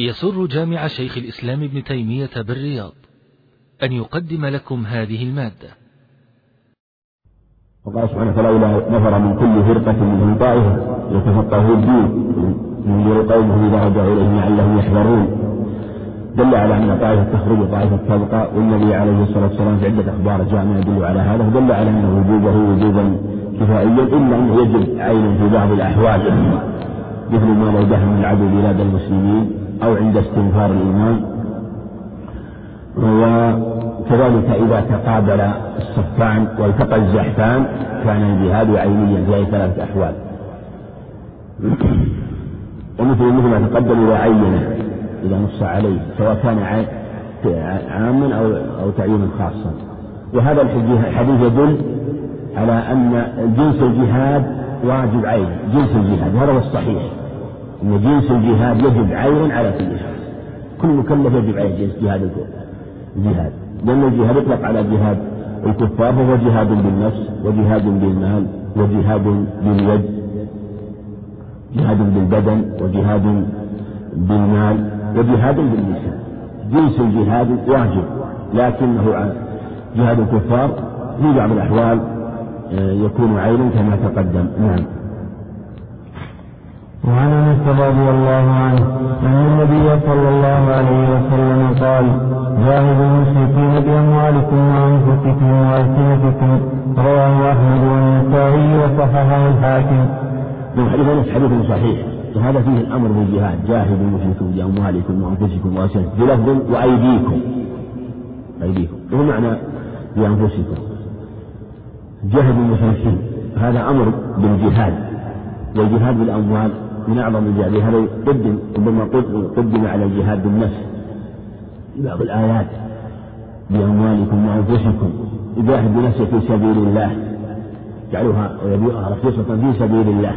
يسر جامع شيخ الإسلام ابن تيمية بالرياض أن يقدم لكم هذه المادة. وقال سبحانه فلولا نفر من كل فرقة منهم طائفة يتفقهوا الدين من قومه إذا رجعوا إليه لعلهم يحذرون دل على أن طائفة تخرج وطائفة تبقى والنبي عليه الصلاة والسلام في عدة أخبار جامعة يدل على هذا ودل على أن وجوبه وجوبا كفائيا إلا أنه يجب عينا في بعض الأحوال مثل ما لو دهم العدو بلاد المسلمين. أو عند استنفار الإيمان وكذلك إذا تقابل الصفان والتقى الزحفان كان الجهاد عينيا في ثلاثة أحوال. ومثل مثل ما تقدم إذا عينه إذا نص عليه سواء كان عاما أو أو تعيينا خاصا. وهذا الحديث يدل على أن جنس الجهاد واجب عين جنس الجهاد هذا هو الصحيح. أن جنس الجهاد يجب عين على كل شخص. كل مكلف يجب عليه جنس جهاد الجهاد لأن الجهاد يطلق على جهاد الكفار فهو جهاد بالنفس وجهاد بالمال وجهاد باليد جهاد بالبدن وجهاد بالمال وجهاد باللسان. جنس الجهاد واجب لكنه جهاد الكفار في بعض الأحوال آه، يكون عينا كما تقدم. نعم. وعن انس رضي الله عنه ان النبي صلى الله عليه وسلم قال جاهدوا المشركين بأموالكم وأنفسكم وألسنتكم. رواه أحمد والنسائي وصححه الحاكم. من حديث انس حديث صحيح وهذا فيه الأمر بالجهاد جاهدوا المشركين بأموالكم وأنفسكم وألسنتكم. بلفظ وأيديكم. أيديكم. وهو معنى بأنفسكم؟ جاهدوا المشركين. هذا أمر بالجهاد. والجهاد بالأموال من أعظم الجهاد. هذا قدم ربما قدم على الجهاد بالنفس بعض الآيات بأموالكم وأنفسكم. يجاهد بنفسه في سبيل الله جعلوها ويبيعها رخيصة في سبيل الله.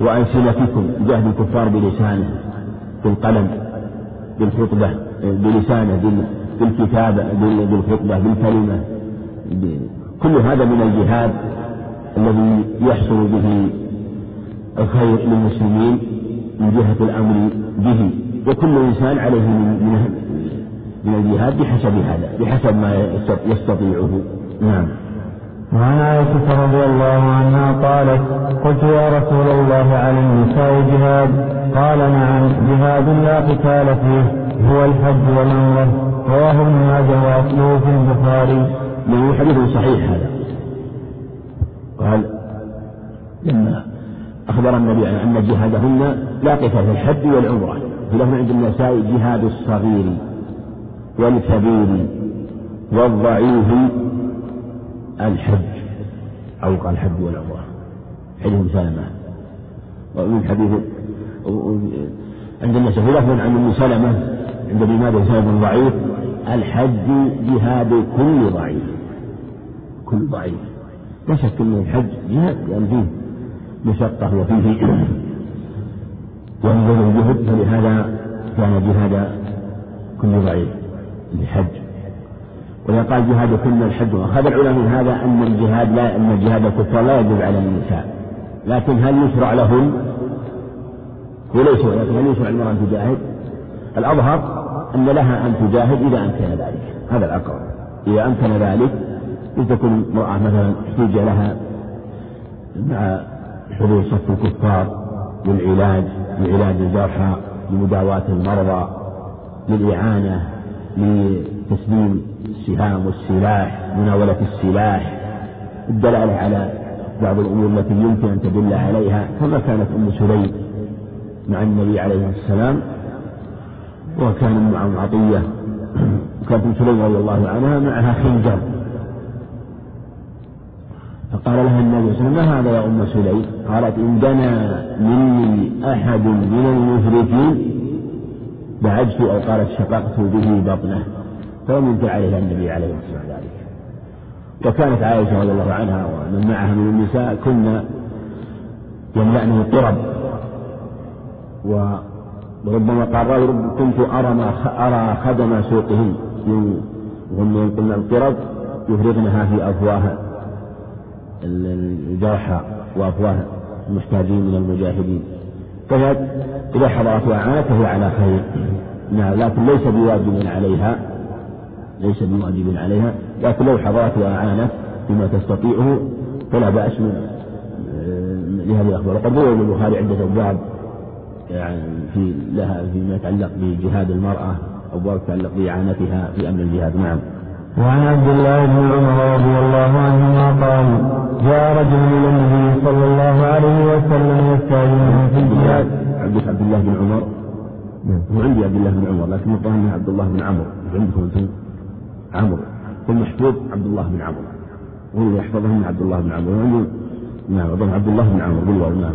وألسنتكم يجاهد الكفار بلسانه بالقلم بالخطبة بلسانه بالكتابة بالخطبة بالكلمة. كل هذا من الجهاد الذي يحصل به الخير للمسلمين من جهة الأمر به. وكل إنسان عليه من من الجهاد بحسب هذا بحسب ما يستطيعه. نعم. وعن عائشة رضي الله عنها قالت قلت يا رسول الله على النساء جهاد. قال نعم جهاد لا قتال فيه هو الحج والعمرة. رواه ابن ماجه وأصله في البخاري. من حديث صحيح هذا. قال لما أخبر النبي أن جهادهن لا في الحج والعمرة. في عند النساء جهاد الصغير والكبير والضعيف الحج أو قال الحج والعمرة. حديث سلمة. ومن حديث عند النساء في لفظ عن أم سلمة عند الإمام سلمة ضعيف الحج جهاد كل ضعيف. كل ضعيف. لا شك أن الحج جهاد لأن فيه مشقة وفيه. وانظر الجهد فلهذا كان جهاد كل ضعيف الحج وإذا قال جهاد كل الحج وأخذ العلماء من هذا أن الجهاد لا أن جهاد الكفار لا يجب على النساء. لكن هل يشرع لهن؟ وليس ولكن هل يشرع المرأة أن تجاهد؟ الأظهر أن لها أن تجاهد إذا أمكن ذلك. هذا الأقرب. إذا أمكن ذلك لتكن امرأة مثلا احتج لها مع صف الكفار للعلاج لعلاج الجرحى لمداواة المرضى للإعانة لتسليم السهام والسلاح مناولة السلاح. الدلالة على بعض الأمور التي يمكن أن تدل عليها كما كانت أم سليم مع النبي عليه السلام وكان معهم عطية وكانت أم سليم رضي الله عنها معها خنجر. فقال لها النبي صلى الله عليه وسلم ما هذا يا أم سليم؟ قالت إن دنا مني أحد من المشركين. بعجت أو قالت شققت به بطنه. فلم عليه النبي عليه الصلاة والسلام. ذلك وكانت عائشة رضي الله عنها ومن معها من النساء كنا يملأنه الطرب وربما قال راوي كنت أرى ما أرى خدم سوقهن وهم ينقلن القرب يفرغنها في أفواه الجرحى وأفواه المحتاجين من المجاهدين. طيب إذا حضرت وأعانت فهي على خير. نعم لكن ليس بواجب عليها ليس بواجب عليها. لكن لو حضرت وأعانت بما تستطيعه فلا بأس من آه، لهذه الأخبار. وقد روى البخاري عدة أبواب يعني في لها فيما يتعلق بجهاد المرأة أبواب تتعلق بإعانتها في أمر الجهاد. نعم. وعن عبد الله بن عمر رضي الله عنهما قال جاء رجل إلى النبي صلى الله عليه وسلم يستاذنه في الجهاد. عبد الله بن عمر؟ هو عندي عبد الله بن عمر لكن الظاهر انه عبد الله بن عمرو عندكم أنتم؟ عمرو والمحفوظ عبد الله بن عمرو واللي يحفظه من عبد الله بن عمرو نعم أظن عبد الله بن عمرو بالواو نعم.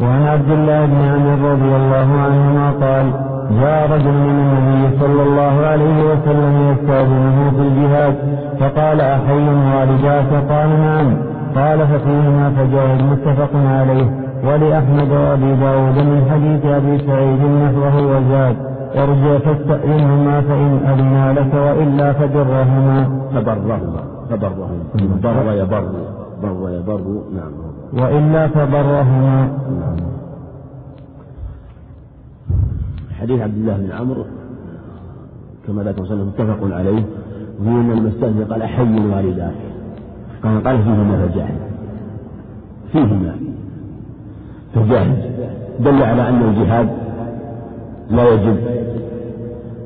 وعن عبد الله بن عمرو رضي الله عنهما قال جاء رجل من النبي صلى الله عليه وسلم يستاذنه في الجهاد. فقال أحي والداك قال نعم. قال ففيهما فجاهد متفق عليه. ولأحمد وأبي داود من حديث أبي سعيد نحوه وزاد. ارجع فاستأذنهما فإن أذنا لك وإلا فبرهما. فبرهما. فبرهما. بر يبر بر يبر نعم وإلا فبرهما. نعم. حديث عبد الله بن عمرو كما ذكر صلى متفق عليه وفيه أن المستهزئ قال احي الوالدات قال قال فيهما فجاهد. فيهما فجاهد. دل على أن الجهاد لا يجب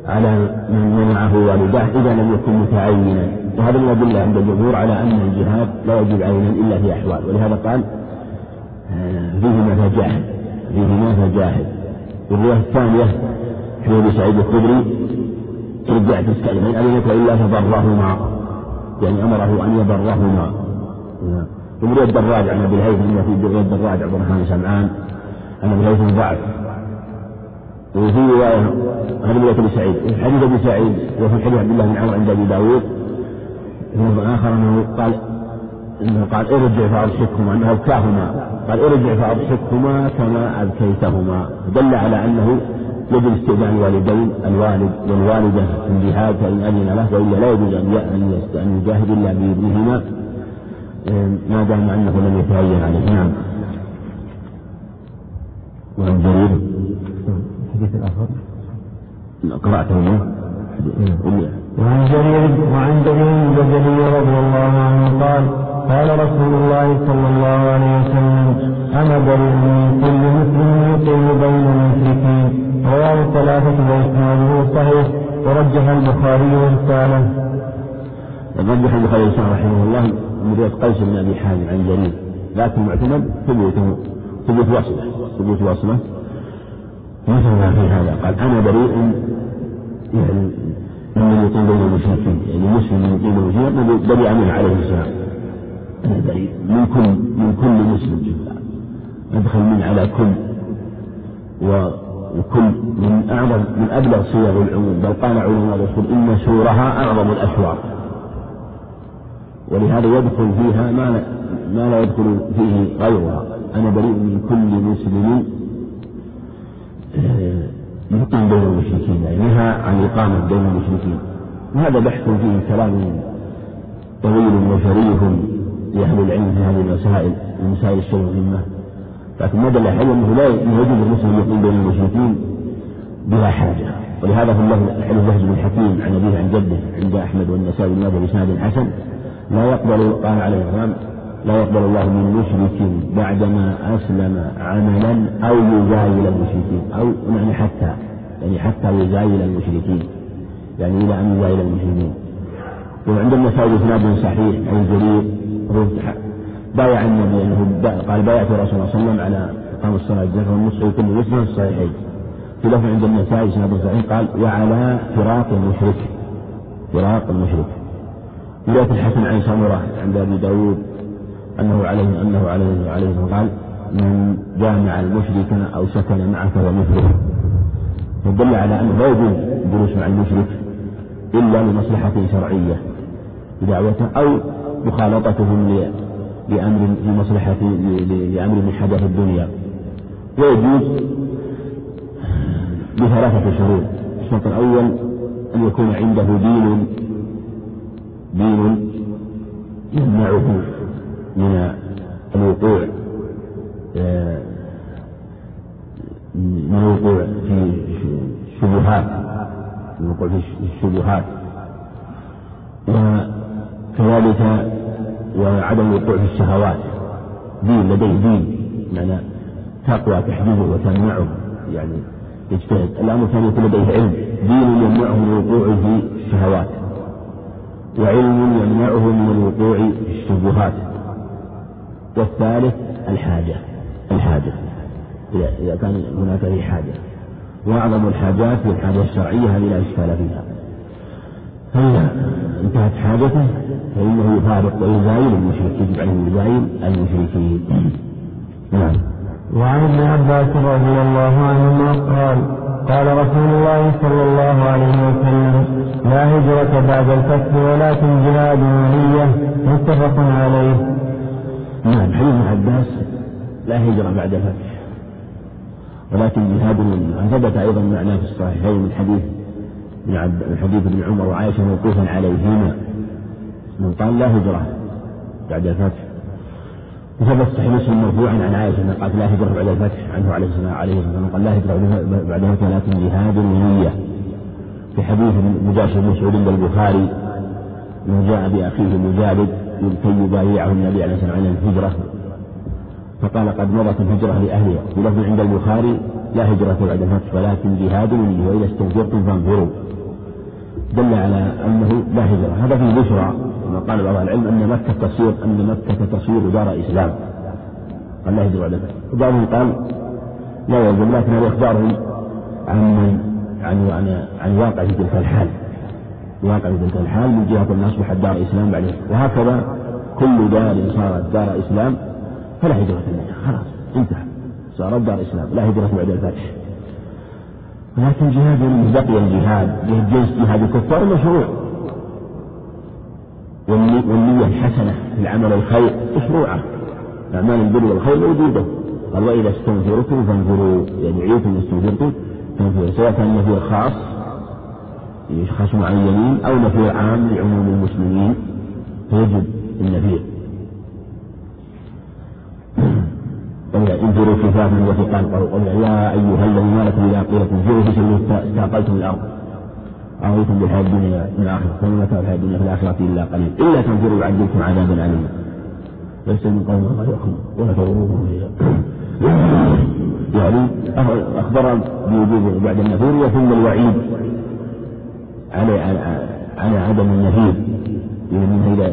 على من منعه والداه إذا لم يكن متعينا. وهذا من الأدلة عند الجمهور على أن الجهاد لا يجب عينا إلا في أحوال. ولهذا قال آه، فيهما فجاهد فيهما فجاهد. والرواية الثانية في أبي سعيد الخدري. ارجع تستأذن أذنك وإلا فبرهما يعني أمره أن يبرهما ومن الدراج عن أبي الهيثم في رواية الدراج عبد الرحمن سمعان أن أبي الهيثم ضعف. وفي رواية هذه رواية أبي سعيد حديث أبي سعيد وفي حديث عبد الله بن عمر عند أبي داود في آخر أنه قال إنه قال ارجع فاضحكهما إنه أبكاهما. قال ارجع فاضحكهما كما أبكيتهما. دل على أنه يجب استئذان الوالدين الوالد والوالدة في الجهاد فان أذن له وإلا لا يجوز أن أن يجاهد إلا بإذنهما. ما دام أنه لم يتعين عليه. نعم. وعن جرير. الحديث الآخر قرأته وعن جرير وعن جرير البجلي رضي الله عنه قال قال رسول الله صلى الله عليه وسلم أنا بريء من كل مسلم يقيم بين المشركين. رواه الثلاثة وإسناده صحيح ورجح البخاري ورساله رجح البخاري ورساله رحمه الله من قيس بن أبي حازم عن جرير لكن المعتمد ثبوته ثبوت وصله ثبوت وصله مثل ما في هذا قال أنا بريء يعني ممن يقيم بين المشركين. يعني مسلم يقيم بين المشركين بريء منه عليه السلام. من كل من كل مسلم يدخل من على كل. وكل من أعظم من أبلغ صيغ العموم بل قال علماء الرسول إن سورها أعظم الأشوار ولهذا يدخل فيها ما ما لا يدخل فيه غيرها. أنا بريء من كل مسلم آه، يقيم بين المشركين يعني نهى عن الإقامة بين المشركين. وهذا بحث فيه كلام طويل وشريف. لأهل العلم في هذه المسائل المسائل الشرع المهمة لكن ما دل على أنه لا يجوز المسلم يقيم بين المشركين بلا حاجة. ولهذا في الله حديث بهز بن حكيم عن أبيه عن جده عند أحمد والنسائي بن بإسناد حسن. لا يقبل قال عليه السلام لا يقبل الله من مشرك بعدما أسلم عملا أو يزايل المشركين أو يعني حتى يعني حتى يزايل المشركين. يعني إلى أن يزايل المشركين. وعند النسائي إسناد صحيح عن جرير بايع النبي انه قال بايعت رسول الله صلى الله عليه وسلم على أقام الصلاة الزكاه والنصح وكل مسلم في الصحيحين. في لفظ عند النسائي سنة صحيح قال وعلى فراق المشرك. فراق المشرك. رواية الحسن عن سمرة عند أبي داود أنه عليه أنه عليه عليه قال من جامع المشرك أو سكن معه فهو مثله يدل على أنه لا يجوز الجلوس مع المشرك إلا لمصلحة شرعية بدعوته أو مخالطتهم لأمر لمصلحة لأمر من حدث الدنيا. ويجوز بثلاثة شروط. الشرط الأول أن يكون عنده دين دين يمنعه من الوقوع من الوقوع في الشبهات الوقوع في الشبهات. وكذلك وعدم الوقوع في الشهوات. دين لديه دين معنى تقوى تحديده وتمنعه يعني يجتهد الأمر الثاني يكون لديه علم. دين يمنعه من الوقوع في الشهوات. وعلم يمنعه من الوقوع في الشبهات. والثالث الحاجة. الحاجة. إذا كان هناك أي حاجة. وأعظم الحاجات هي الحاجة الشرعية هذه لا إشكال فيها. فإذا انتهت حاجته فإنه يفارق ويزايل المشرك يجب عليه يزايل المشركين. نعم. وعن ابن عباس رضي الله عنهما قال قال رسول الله صلى الله عليه وسلم لا هجرة بعد الفتح ولكن جهاد ونية متفق عليه. نعم حديث ابن عباس لا هجرة بعد الفتح ولكن جهاد ونية. ثبت أيضا معناه في الصحيحين من حديث من حديث ابن عمر وعائشة موقوفا عليهما. من قال لا هجرة بعد الفتح. وثبت صحيح مسلم مرفوعا عن عائشة أنها قالت لا هجرة بعد الفتح عنه عليه الصلاة عليه والسلام. قال لا هجرة بعد الفتح ولكن جهاد ونية في حديث مجاشر بن مسعود عند البخاري إنه جاء بأخيه مجالد كي يبايعه النبي عليه الصلاة والسلام على الهجرة. فقال قد مضت الهجرة لأهلها. بلفظ عند البخاري لا هجرة بعد الفتح ولكن جهاد ونية وإذا استنفرتم فانفروا دل على أنه لا هجرة. هذا في بشرى. كما قال بعض العلم أن مكة تصير أن مكة تصير دار إسلام. قال لا هجرة بعد الفتح وبعضهم قال لا يلزم لكن هذا إخبارهم عن عن عن عن واقع في تلك الحال. واقع في تلك الحال من جهة أن أصبحت دار إسلام بعد وهكذا كل دار صارت دار إسلام فلا هجرة منها خلاص انتهى. صارت دار إسلام لا هجرة بعد الفتح ولكن جهاد بقي الجهاد جنس جهاد الكفار مشروع. والنية الحسنة في العمل الخير مشروعة. أعمال البر والخير موجودة قال وإذا استنفرتم فانفروا يعني عيتم استنفرتم فانفروا سواء كان نفير خاص لأشخاص معينين أو نفير عام لعموم المسلمين فيجب النفير انفروا كفافا وثقال قال يا أيها الذين لكم إذا قيل انفروا سبيل استاقلتم الأرض. أرضيتم بالحياة الدنيا من الآخرة فما متاع الحياة الدنيا في الآخرة إلا قليل. إلا تنفروا يعذبكم عذابا أليما. ليس من قوم غيركم ولا تغروهم يعني أخبر بوجوب بعد النفور وثم الوعيد على على عدم النفير. لأنه إذا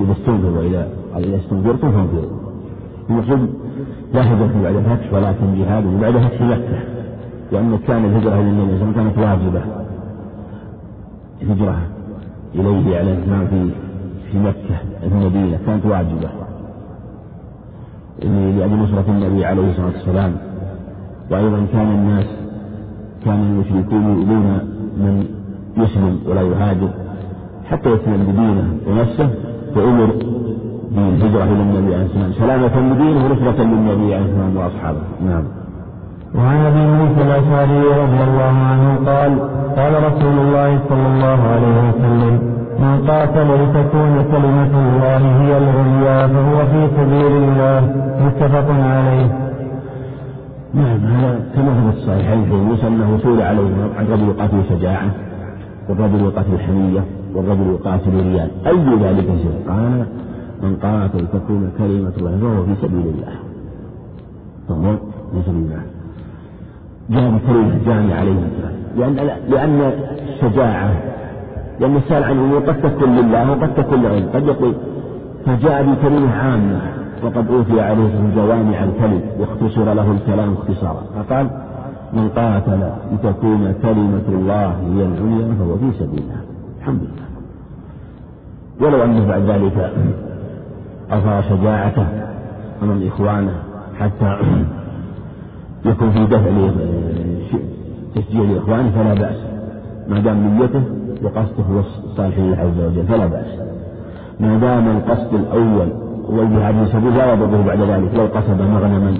إذا استنفر وإذا إذا استنفرتم فانفروا. المقصود لا هجرة بعد الفتح ولكن جهاد بعد فتح مكة. لأن كان الهجرة إلى النبي صلى الله عليه وسلم كانت واجبة. هجرة إليه عليه السلام في في مكة المدينة. كانت واجبة. لأجل نصرة النبي عليه الصلاة والسلام. وأيضا كان الناس كان المشركون يؤذون من يسلم ولا يهاجر حتى يسلم بدينه ونفسه فأمر بالهجرة إلى النبي عليه الصلاة والسلام. سلامة لدينه ونصرة للنبي عليه الصلاة والسلام وأصحابه. نعم. وعن أبي موسى الأشعري رضي الله عنه قال قال رسول الله صلى الله عليه وسلم من قاتل لتكون كلمة الله هي العليا فهو في سبيل الله. متفق عليه. نعم هذا كما في الصحيحين في موسى أنه سئل عليه الرجل يقاتل شجاعة والرجل يقاتل حمية والرجل يقاتل ريال. أي ذلك شيء قال من قاتل تكون كلمة الله فهو في سبيل الله. فهو في سبيل الله بكلمة جامعة عليه السلام. لأن لأن الشجاعة لأن السائل عن الأمور قد تكون لله وقد تكون لغيره. قد يقول فجاء بكلمة عامة وقد أوتي عليه جوامع الكلم واختصر له الكلام اختصارا. فقال من قاتل لتكون كلمة الله هي العليا فهو في سبيل الله الحمد لله. ولو أنه بعد ذلك أظهر شجاعته أمام إخوانه حتى يكون في دفع تشجيع لإخوانه فلا بأس. ما دام نيته وقصده هو الصالح لله عز وجل فلا بأس. ما دام القصد الأول هو الجهاد في سبيل لا يضره بعد ذلك. لو قصد مغنما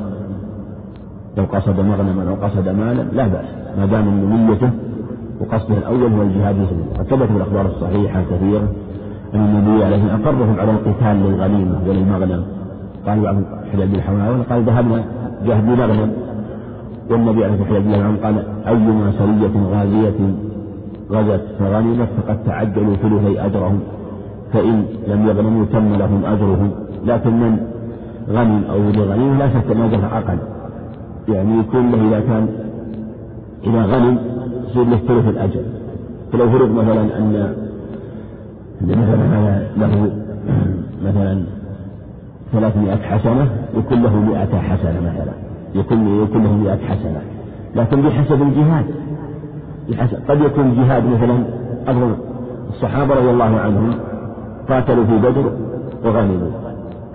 لو قصد مغنما أو قصد مالا لا بأس. ما دام نيته وقصده الأول هو الجهاد في سبيل الله ثبت الأخبار الصحيحة كثيرة أن النبي عليه الصلاة أقرهم على القتال للغنيمة وللمغنم. قال بعض حجاج الحماوة قال ذهبنا جهد بمغنم والنبي عليه الصلاة والسلام قال أيما سرية غازية غزت فغنمت فقد تعجلوا ثلثي أجرهم فإن لم يغنموا تم لهم أجرهم. لكن من غنم أو لغنيمة لا شك أن أجره أقل يعني يكون له إذا كان إذا غنم يصير له ثلث الأجر. فلو فرض مثلا أن مثلا له مثلا ثلاثمائة حسنة يكون له مئة حسنة مثلا. يكون يكون له مئة حسنة. لكن بحسب الجهاد بحسب قد يكون الجهاد مثلا أفضل الصحابة رضي الله عنهم قاتلوا في بدر وغنموا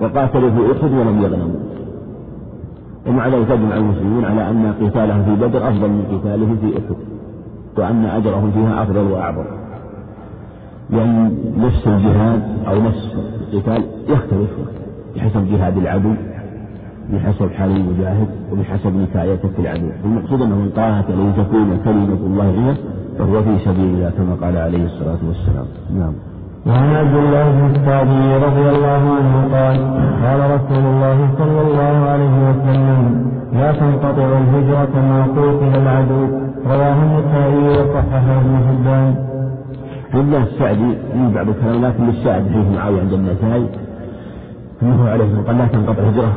وقاتلوا في أحد ولم يغنموا. ومع ذلك يجمع المسلمون على أن قتالهم في بدر أفضل من قتالهم في أحد وأن أجرهم فيها أفضل وأعظم. لأن نفس الجهاد أو نفس القتال يختلف بحسب جهاد العدو. بحسب حال المجاهد وبحسب نكايته في العدو المقصود أنه من قاتل لتكون كلمة الله هي فهو في سبيل الله كما قال عليه الصلاة والسلام. نعم. وعن عبد الله بن السعدي رضي الله عنه قال قال رسول الله صلى الله عليه وسلم لا تنقطع الهجرة ما قتل العدو. رواه النسائي وصححه ابن حبان. عبد الله السعدي من بعض الكلام لكن للشاهد حديث معاوية عند النسائي أنه عليه قال لا تنقطع الهجرة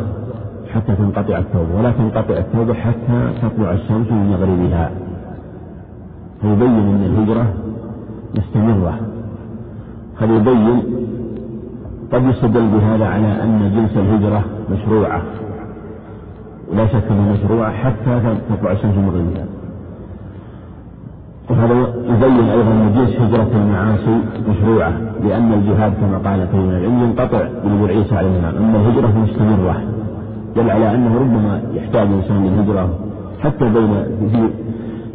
حتى تنقطع التوبة ولا تنقطع التوبة حتى تطلع الشمس من مغربها. فيبين أن الهجرة مستمرة. قد يبين قد يستدل بهذا على أن جنس الهجرة مشروعة. ولا شك أنها مشروعة حتى تطلع الشمس من مغربها. وهذا يبين أيضا أن جنس هجرة المعاصي مشروعة لأن الجهاد كما قال كثير العلم ينقطع بنزول عيسى عليه السلام. أما الهجرة مستمرة. دل على أنه ربما يحتاج الإنسان للهجرة حتى بين في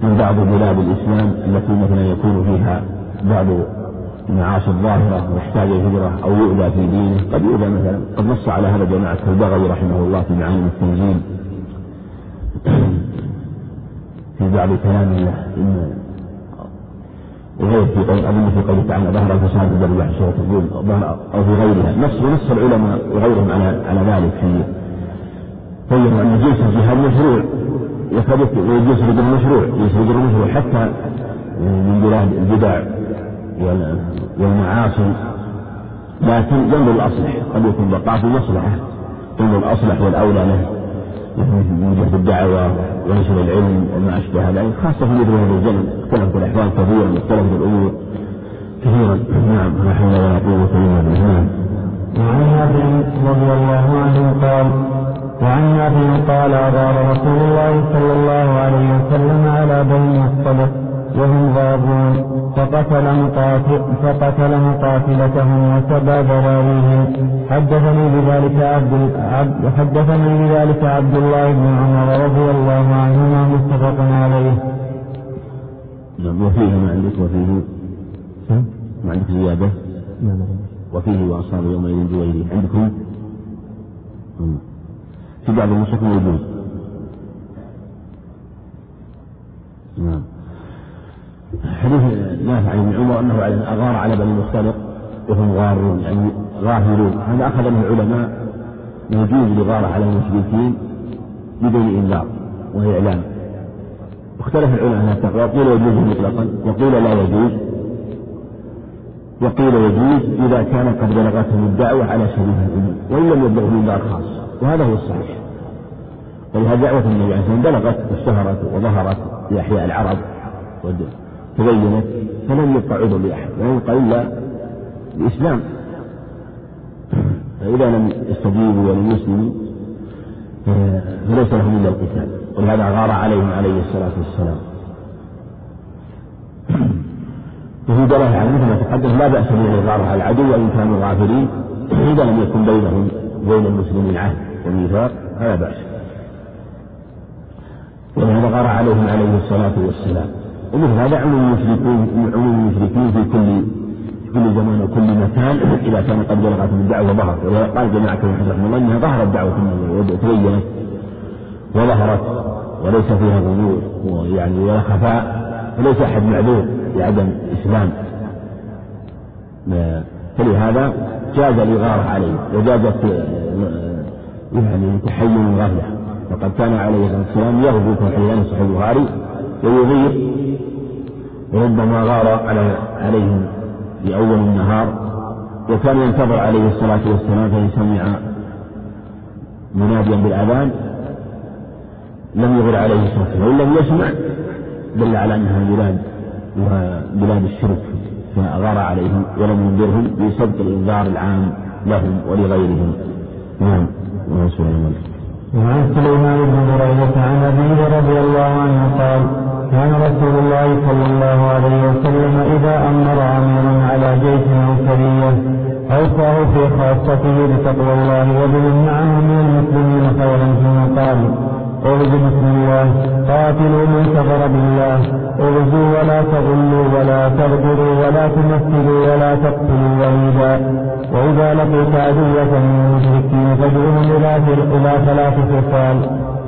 من بعض بلاد الإسلام التي مثلا يكون فيها بعض المعاصي الظاهرة ويحتاج الهجرة أو يؤذى في دينه. قد يؤذى مثلا قد نص على هذا جماعة البغوي رحمه الله في معالم التنزيل في بعض كلام الله إن وغير في قول أظن في قوله تعالى ظهر الفساد في البر والبحر أو في غيرها. نص ونص العلماء وغيرهم على على ذلك في بينوا أن جنس الجهاد مشروع يكاد وجنس الهجرة مشروع جنس الهجرة مشروع حتى من بلاد البدع والمعاصي. لكن ينظر الأصلح قد يكون بقاء في مصلحة ينظر الأصلح والأولى له. من جهة الدعوة ونشر العلم وما أشبه ذلك خاصة في مثل هذا الزمن اختلفت الأحوال كثيرا واختلفت الأمور كثيرا. نعم لا حول ولا قوة إلا بالله وعن رضي الله عنه قال وعن نافع قال أغار رسول الله صلى الله عليه وسلم على بني الصدق وهم غابون فقتل مقاتل فقتل مقاتلتهم وسبى ذراريهم حدثني بذلك عبد عبد حدثني بذلك عبد الله بن عمر رضي الله عنهما متفق عليه. نعم وفيه ما عندك وفيه ما عندك زيادة؟ وفيه وأصحاب يومئذ جويري عندكم؟ في بعض موجود نعم. حديث نافع عن ابن عمر أنه أغار على بني المختلط وهم غارون يعني غافلون. هذا أخذ منه العلماء يجوز الاغاره على المشركين بدون إنذار واعلام واختلف العلماء التقوى قيل يجوز مطلقا وقيل لا يجوز. وقيل يجوز إذا كان قد بلغتهم الدعوة على سبيل الامم وإن لم يبلغهم إنذار خاص. وهذا هو الصحيح. ولهذا دعوة النبي عليه الصلاة والسلام بلغت واشتهرت وظهرت في أحياء العرب وتبينت فلم يبقى عذر لأحد ولم يبقى إلا الإسلام. فإذا لم يستجيبوا ولم يسلموا فليس لهم إلا القتال. ولهذا غار عليهم عليه الصلاة والسلام. وفي دلالة على مثل ما تقدم لا بأس بأن يغار على العدو وإن كانوا غافلين إذا لم يكن بينهم وبين المسلمين عهد وميثاق فلا بأس. ولهذا غار عليهم عليه الصلاة والسلام. ومثل هذا عموم المشركين عموم المشركين في كل كل زمان وكل مكان إذا كان قد بلغتهم الدعوة وظهرت. قال جماعة ابن رحمه الله أنها ظهرت دعوة وتبينت وظهرت وليس فيها غموض ويعني ولا خفاء وليس أحد معذور بعدم الإسلام. فلهذا جاز الإغارة عليه وجازت يعني تحين الغفلة فقد كان عليه الصلاة والسلام يغزو في حديث صحيح البخاري ويغير. وربما غار على عليهم في أول النهار وكان ينتظر عليه الصلاة والسلام فإن سمع مناديا بالأذان. لم يغر عليه الصلاة والسلام وإن لم يسمع دل على أنها بلاد وبلاد الشرك. فغار عليهم ولم ينذرهم بسبق الإنذار العام لهم ولغيرهم. نعم. وعن سليمان بن بريدة عن أبيه رضي الله عنه قال كان رسول الله صلى الله عليه وسلم إذا أمر أميرا على جيش أو سرية أوصاه في خاصته بتقوى الله وبمن معه من المسلمين خيرا ثم قال. اغزوا بسم الله. قاتلوا من كفر بالله. اغزوا ولا تغلوا ولا تغدروا ولا تمثلوا ولا تقتلوا وليدا. وإذا لقيت عدوة من المشركين فادعوهم إلى ثلاث خصال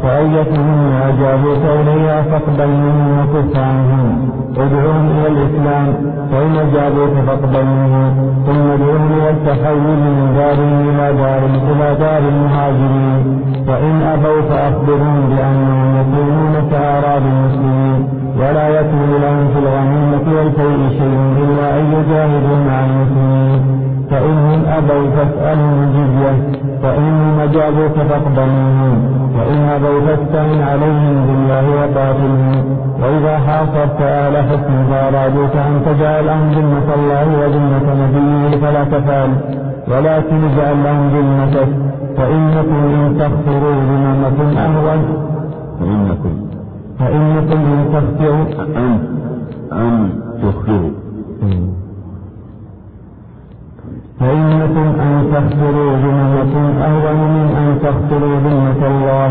فأيتهم أجابوك إليها فاقبل منهم وكف عنهم ادعوهم إلى الإسلام. فإن أجابوك فاقبل منهم. ثم ادعوهم إلى التحول من دار إلى دار إلى دار المهاجرين. فإن أبوا فأخبرهم بأنهم يكونون كأعراب المسلمين ولا يكون لهم في الغنيمة والفيء شيء إلا أن يجاهدوا مع المسلمين. فإنهم أبوا فاسألهم الجزية فإنهم أجابوك فاقبل منهم وإن أبوا فاستعن عليهم بالله وقاتلهم وإذا حاصرت آل حسن فأرادوك أن تجعل لهم ذمة الله وذمة نبيه فلا تفعل ولكن اجعل لهم ذمتك فإنكم إن تغفروا ذممكم أهون. فإنكم. فإنكم إن تغفروا أن أن تخفروا فإنكم أن تخسروا ذمتكم أهون من أن تخسروا ذمة الله.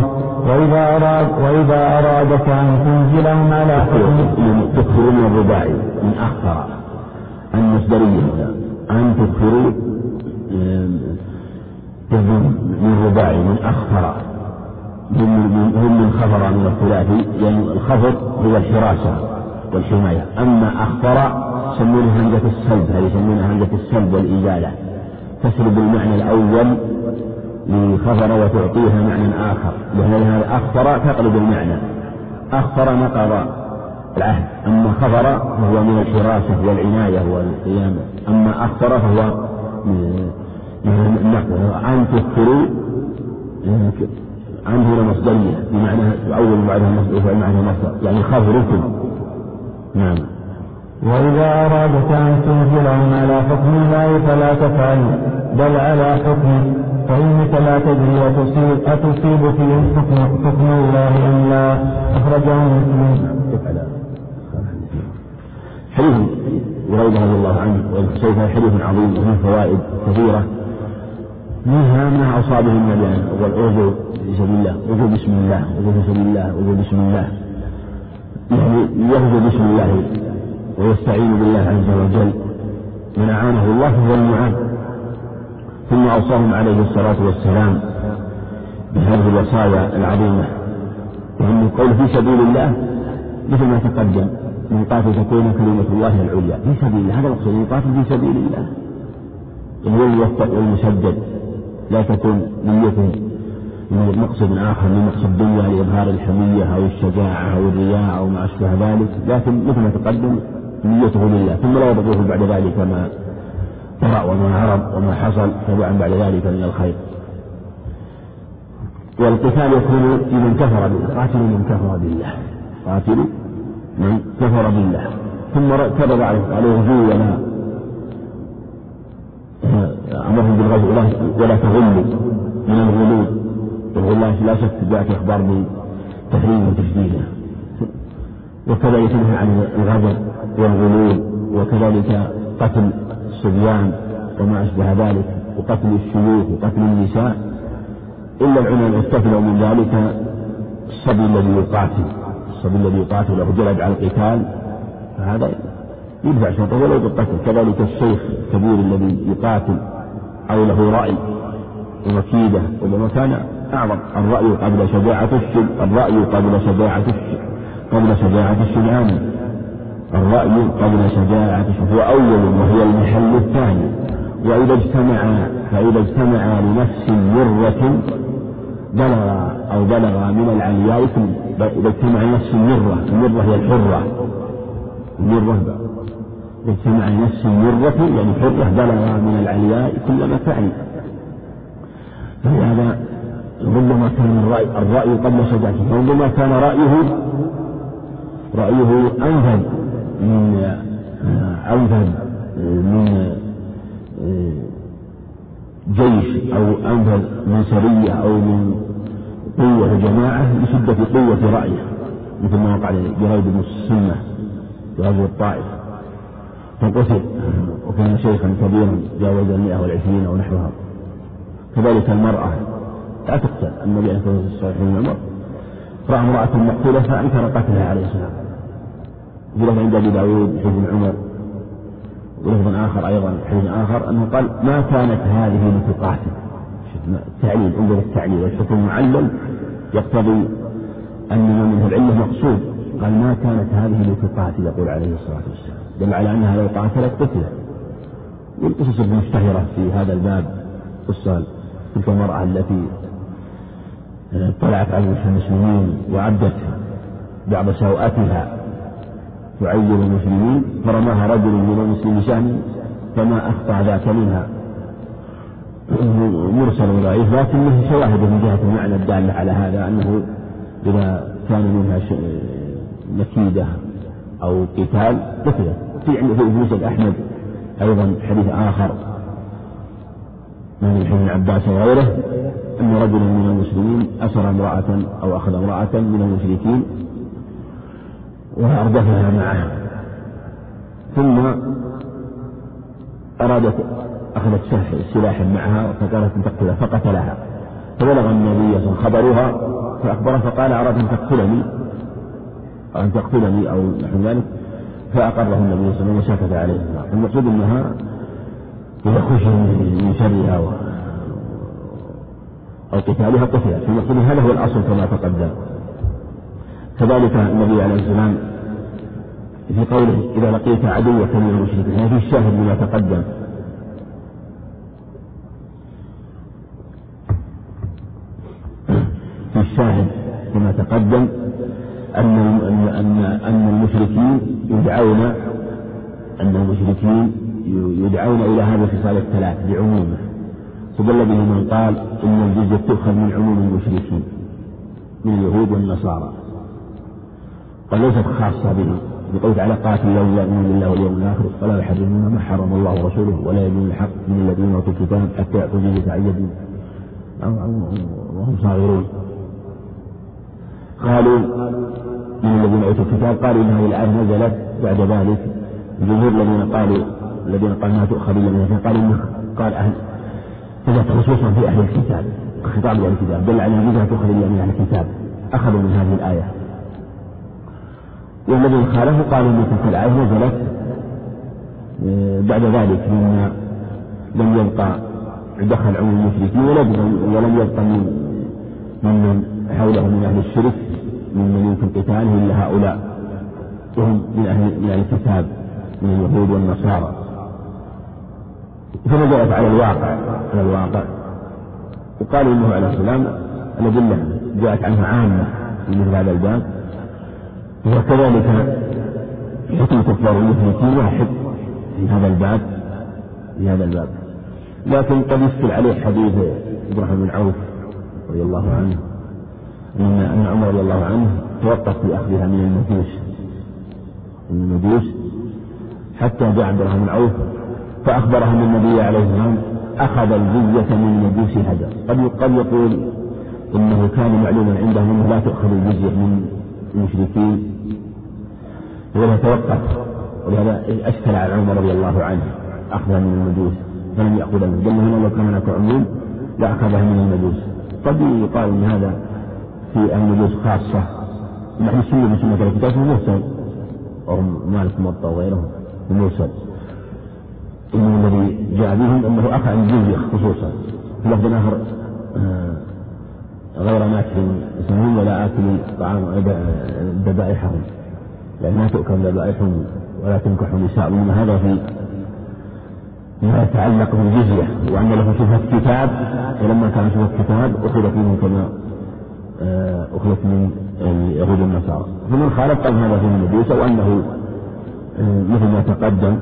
وإذا أراد وإذا أرادك أن تنزلهم على تكفروا من الرباعي من أخطر. المصدرية أن تكفروا من رباعي من أخطر. هم من خفر من الثلاثي لأن يعني الخفر هو الحراسة والحماية. أما أخطر يسمونها همزة السلب هذه يسمونها همزة السلب والإزالة. تسلب المعنى الأول لخفر وتعطيها معنى آخر لهذا أخفر تقلب المعنى. أخفر نقض العهد أما خفر فهو من الحراسة والعناية والقيام أما أخفر فهو أن تذكروا عنه هنا مصدرية بمعنى يعول بعدها مصدر يعني خفركم نعم. وإذا أرادت أن تنزلهم على حكم الله فلا تفعل بل على حكمه فإنك لا تدري أتصيب, أتصيب فيهم حكم, حكم الله أم لا أخرجه مسلم. حديث بريدة رضي الله عنه وسيف حديث عظيم وفيه فوائد كثيرة منها ما أصابه النبي في سبيل الله وجو بسم الله وجو سبيل الله وجو بسم الله. يعني يغزو بسم الله. ويستعين بالله عز وجل. من أعانه الله فهو المعان. ثم أوصاهم عليه الصلاة والسلام بهذه الوصايا العظيمة. وأن القول في سبيل الله مثل ما تقدم من قاتل تكون كلمة الله العليا. في سبيل الله هذا المقصود يقاتل في سبيل الله. هو الموفق والمسدد. لا تكون نيته من مقصد آخر من مقصد دنيا لإظهار الحمية أو الشجاعة أو الرياء أو ما أشبه ذلك. لكن مثل ما تقدم نيته لله ثم لا يضره بعد ذلك ما طرأ وما هرب وما حصل تبعا بعد ذلك من الخير. والقتال يكون في من كفر بالله قاتلوا من كفر بالله قاتلوا من كفر بالله. ثم كتب عليه غزو ولا أمرهم بالغزو ولا تغلوا من الغلو. والغلو لا شك جاءت إخبار بتحريم وتشديده وكذلك ينهى عن الغضب والغلول وكذلك قتل الصبيان وما أشبه ذلك وقتل الشيوخ وقتل النساء إلا العلماء استثنوا من ذلك الصبي الذي يقاتل الصبي الذي يقاتل له جلد على القتال فهذا يدفع شرطه ولو بالقتل. كذلك الشيخ الكبير الذي يقاتل أو له رأي ومكيدة ولما كان أعظم الرأي قبل شجاعة الشج الرأي قبل شجاعة الشج قبل شجاعة الشجعان الرأي قبل شجاعة هو أول وهي المحل الثاني. وإذا اجتمع فإذا اجتمع لنفس مرة بلغ أو بلغ من العلياء إذا اجتمع نفس المرة المرة هي الحرة. المرة إذا اجتمع نفس المرة يعني حرة بلغ من العلياء كلما تعني فلهذا ربما كان الرأي, الرأي قبل شجاعته ربما كان رأيه رأيه أنفذ من أنفذ من جيش أو أنفذ من سرية أو من قوة جماعة لشدة قوة رأيه مثل ما وقع لجريد بن السنة في غزوة الطائف. فقتل وكان شيخا كبيرا جاوز المئة والعشرين أو نحوها. كذلك المرأة. لا تقتل النبي عليه الصلاة والسلام رأى امرأة مقتولة فأنكر قتلها عليه السلام. في عند أبي داود حزن عمر ولفظ آخر أيضا حديث آخر أنه قال ما كانت هذه لتقاتل التعليل عندنا التعليل. والحكم معلل يقتضي أن منه العلة مقصود. قال ما كانت هذه لتقاتل يقول عليه الصلاة والسلام. دل على أنها لو قاتلت قتلت. والقصص المشتهرة في هذا الباب قصة تلك المرأة التي طلعت على المسلمين وعدت بعض سوءاتها تعير المسلمين فرماها رجل من المسلمين شأن فما أخطأ ذاك منها. مرسل ضعيف لكنه شواهد من جهة المعنى الدالة على هذا أنه إذا كان منها نكيدة أو قتال قتلت في مسند أحمد أيضا حديث آخر من حديث عباس وغيره أن رجلا من المسلمين أسر امرأة أو أخذ امرأة من المشركين وأردفها معه ثم أرادت أخذت سلاحا معها فقالت أن تقتلها فقتلها. فبلغ النبي صلى خبرها فأخبره فقال أراد أن تقتلني أن تقتلني أو نحو ذلك. فأقره النبي صلى الله عليه وسلم وسكت عليه. المقصود أنها إذا خشي من شرها أو قتالها قتلت المقصود هذا هو الأصل كما تقدم. كذلك النبي عليه السلام في قوله إذا لقيت عدوك من المشركين هذا في الشاهد لما تقدم. في الشاهد كما تقدم أن أن أن المشركين يدعون أن المشركين يدعون إلى هذه الخصال الثلاث بعمومه. استدل به من قال إن الجزية تؤخذ من عموم المشركين من اليهود والنصارى. قال ليست خاصة به بقول تعالى قاتل لا يؤمن بالله واليوم الآخر ولا يحرمون ما حرم الله ورسوله ولا يدين الحق من الذين أوتوا الكتاب حتى يأتوا به وهم صاغرون. قالوا من الذين أوتوا الكتاب؟ قالوا إن هذه الآية نزلت بعد ذلك. الجمهور الذين قالوا الذين قالوا ما تؤخذ إلا من قالوا إنه قال أهل. نزلت خصوصا في أهل الكتاب خطاب لأهل الكتاب دل على أنها تؤخذ إلا من أهل الكتاب. أخذوا من هذه الآية. والذين خالفوا قالوا إن تلك الآية نزلت آه، بعد ذلك مما لم يبقى دخل عموم المشركين ولم يبقى من ممن حوله من أهل الشرك ممن يمكن قتاله إلا هؤلاء. وهم من أهل من أهل الكتاب من اليهود والنصارى. فنزلت على الواقع على الواقع. وقالوا إنه عليه السلام الأدلة جاءت عنه عامة في مثل هذا الباب. وكذلك حكم كفار المشركين واحد في هذا الباب في هذا الباب. لكن قد يشكل عليه حديث إبراهيم بن عوف رضي الله عنه ان أن عمر رضي الله عنه توقف في أخذها من المجوس من المجوس حتى جاء عبد الرحمن بن عوف فاخبره ان النبي عليه السلام أخذ الجزية من مجوس هجر قد قد يقول إنه كان معلوما عندهم أنه لا تؤخذ الجزية من المشركين. ولهذا توقف ولهذا أشكل على عمر رضي الله عنه أخذها من المجوس فلم يأخذها منه قال هنا لو كان هناك عموم لأخذها من المجوس. قد يقال أن هذا في المجوس خاصة نحن سنة من سنة الكتاب مرسل أو مالك موطأ وغيره مرسل إنه الذي جاء بهم أنه أخذ الجزية خصوصا. في لفظ آخر آه، غير ماكل يسمون ولا آكل طعام ذبائحهم يعني ما تؤكل ذبائحهم ولا تنكح نساء هذا في ما يتعلق بالجزية وأن له شبهة كتاب ولما كان شبهة كتاب أخذت منه كما آه، أخذت من اليهود النصارى فمن خالف قال هذا في المجوس أو أنه آه، مثل ما تقدم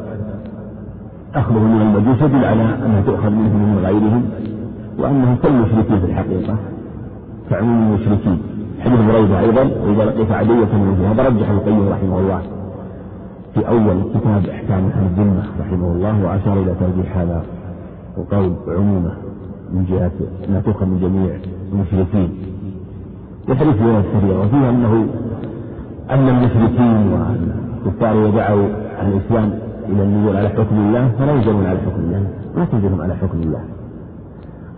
أخذه من المجوس يدل على أنها تؤخذ منهم ومن غيرهم وأنهم كالمشركين في الحقيقة كعموم المشركين حديث بريدة أيضا وإذا لقيت عدوة من هذا رجح القيم رحمه الله في أول كتاب أحكام أهل الذمة رحمه الله وأشار إلى ترجيح هذا وقول عمومه من جهة أنها تؤخذ من جميع المشركين والحديث في السريع وفيها أنه أن المشركين والكفار يدعوا الإسلام إلى النزول على حكم الله فلا ينزلون على حكم الله ما تنزلهم على حكم الله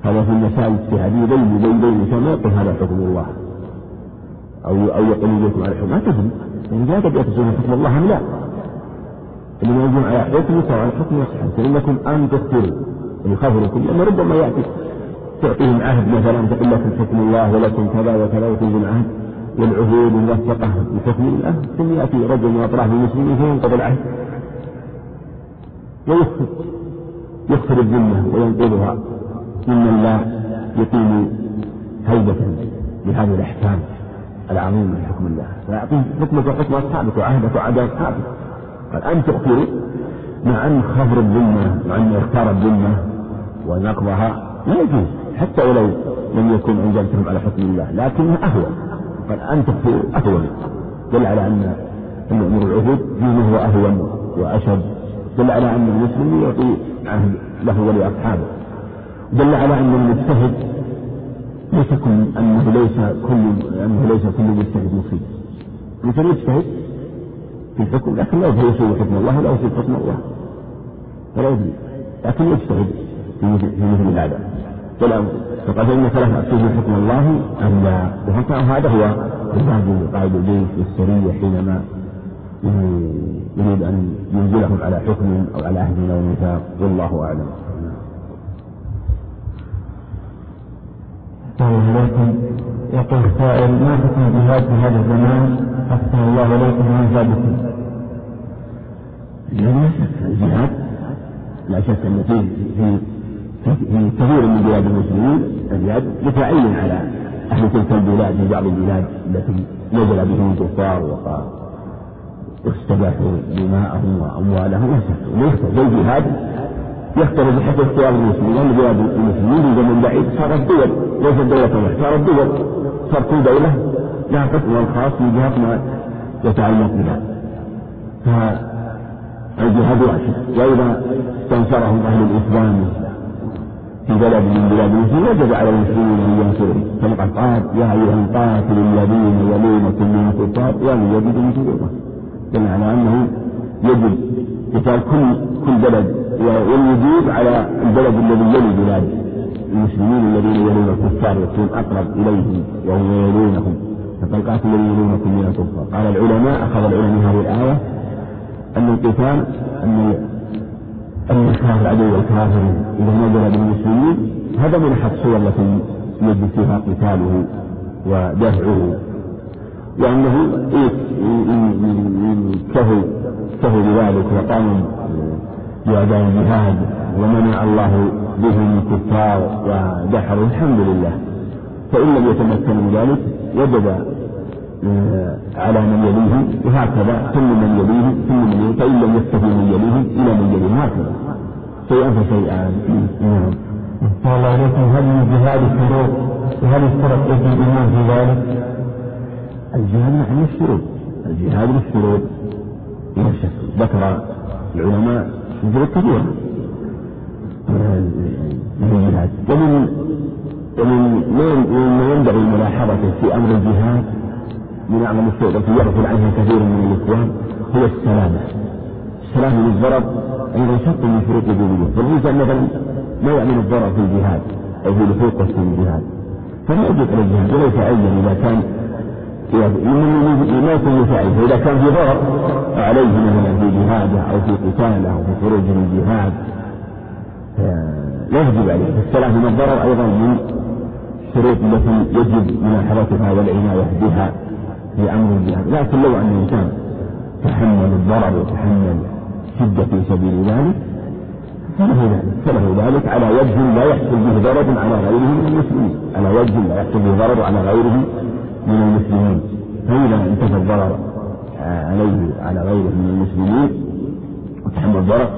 هذا في المسائل الاجتهادية بين بين بين ما يقول هذا حكم الله أو أو يقول يجيكم على حكم ما تدري يعني لا تبي تصير حكم الله أم لا. اللي موجود على حكم سواء حكم يصح فإنكم أن تخبروا يخبركم لأن ربما يأتي تعطيهم عهد مثلا تقول لكم حكم الله ولكم كذا وكذا وتنزل عهد والعهود موثقة بحكم الله. ثم يأتي رجل من أطراف المسلمين فينقض العهد. ويخفر يخفر الذمة وينقضها ممن لا يقيم هيبة لهذه الأحكام. العظيمة من حكم الله. فيعطيه حكمة وحكم أصحابك وعهدك وعهد أصحابك قال أن تغفروا مع أن خفر الذمة مع أن إختار الذمة ونقضها. لا يجوز حتى ولو لم يكن أنزلتهم على حكم الله لكنه أهون. قال أن تغفروا أهون. دل على أن أن أمور العهود دينه هو أهون وأشد دل على أن المسلم يعطي عهد له ولأصحابه. دل على أن المجتهد كل أنه ليس كل أنه ليس كل مجتهد مصيب مثل يجتهد في الحكم لكن لا يدري يسوي حكم الله ولا يسوي حكم الله. ولا يدري لكن يجتهد في مثل هذا فقد إنك لا تأتيه حكم الله أم لا وهذا هو الباب قائد البيت والسرية حينما يريد أن ينزلهم على حكم أو على عهد أو ميثاق والله أعلم. عليكم. يقول السائل ما حكم الجهاد في هذا الزمان؟ أحسن الله إليكم من زادكم. الجهاد لا شك أن في في كثير من بلاد المسلمين الجهاد متعين على أهل تلك البلاد في بعض البلاد التي نزل بهم الكفار واستباحوا دماءهم وأموالهم. ويختلف الجهاد يختلف بحسب اختيار المسلمين. لأن بلاد المسلمين في زمن بعيد صارت دول ليست دولة واحدة صارت دول صار كل دولة لها حكمها الخاص في جهات ما يتعلق بها. فالجهاد واجب وإذا استنصرهم أهل الإسلام في بلد من بلاد المسلمين وجب على المسلمين أن ينصرهم كما قال يا أيها القاتل الذين يلونكم من الكفار ولم يجدوا صدورهم دل على أنه يجب قتال كل كل بلد والوجوب على البلد الذي يلي بلاد المسلمين الذين يلون الكفار يكون أقرب إليهم وهم يلونهم. فقال قاتل الذين يلونكم من الكفار. قال العلماء أخذ العلماء هذه الآية أن القتال أن أن إكراه العدو والكافر إذا نزل بالمسلمين هذا من أحد الصور التي يجب فيها قتاله ودفعه. وأنه كهو كهو بذلك وقام بأداء الجهاد ومنع الله بهم الكفار ودحروا الحمد لله. فإن لم يتمكن من ذلك وجب آه، على من يليه وهكذا كل من يليه كل من يليه فإن لم يستفي من يليه إلى من يليه هكذا. شيئا فشيئا. نعم. الله عليكم هل من جهاد الشروط وهل اشترط ابن في ذلك؟ الجهاد نحن الشروط الجهاد بالشروط لا شك. ذكر العلماء شروط كثيرة الجهاد. ومن ومن ما ينبغي ملاحظته في أمر الجهاد من أعظم الشيء التي يغفل عنها كثير من الإخوان هو السلامة. السلامة من الضرر أيضا شرط من شروط الوجودية فالإنسان مثلا ما يعمل الضرر في الجهاد أو في لحوقه في الجهاد. فلا يجب على الجهاد وليس عيا إذا كان ما يكون مساعد فإذا كان في ضرر عليه مثلا في جهاده أو في قتاله أو في خروجه من الجهاد يجب عليه. السلامة من الضرر أيضا من الشروط التي يجب ملاحظتها والعناية بها في أمر الجهاد. لكن لو أن الإنسان تحمل الضرر وتحمل شدة في سبيل ذلك فله ذلك. فله ذلك على وجه لا يحصل به ضرر على غيره من المسلمين. على وجه لا يحصل به ضرر على غيره من المسلمين. فإذا انتفى الضرر عليه على غيره من المسلمين وتحمل الضرر.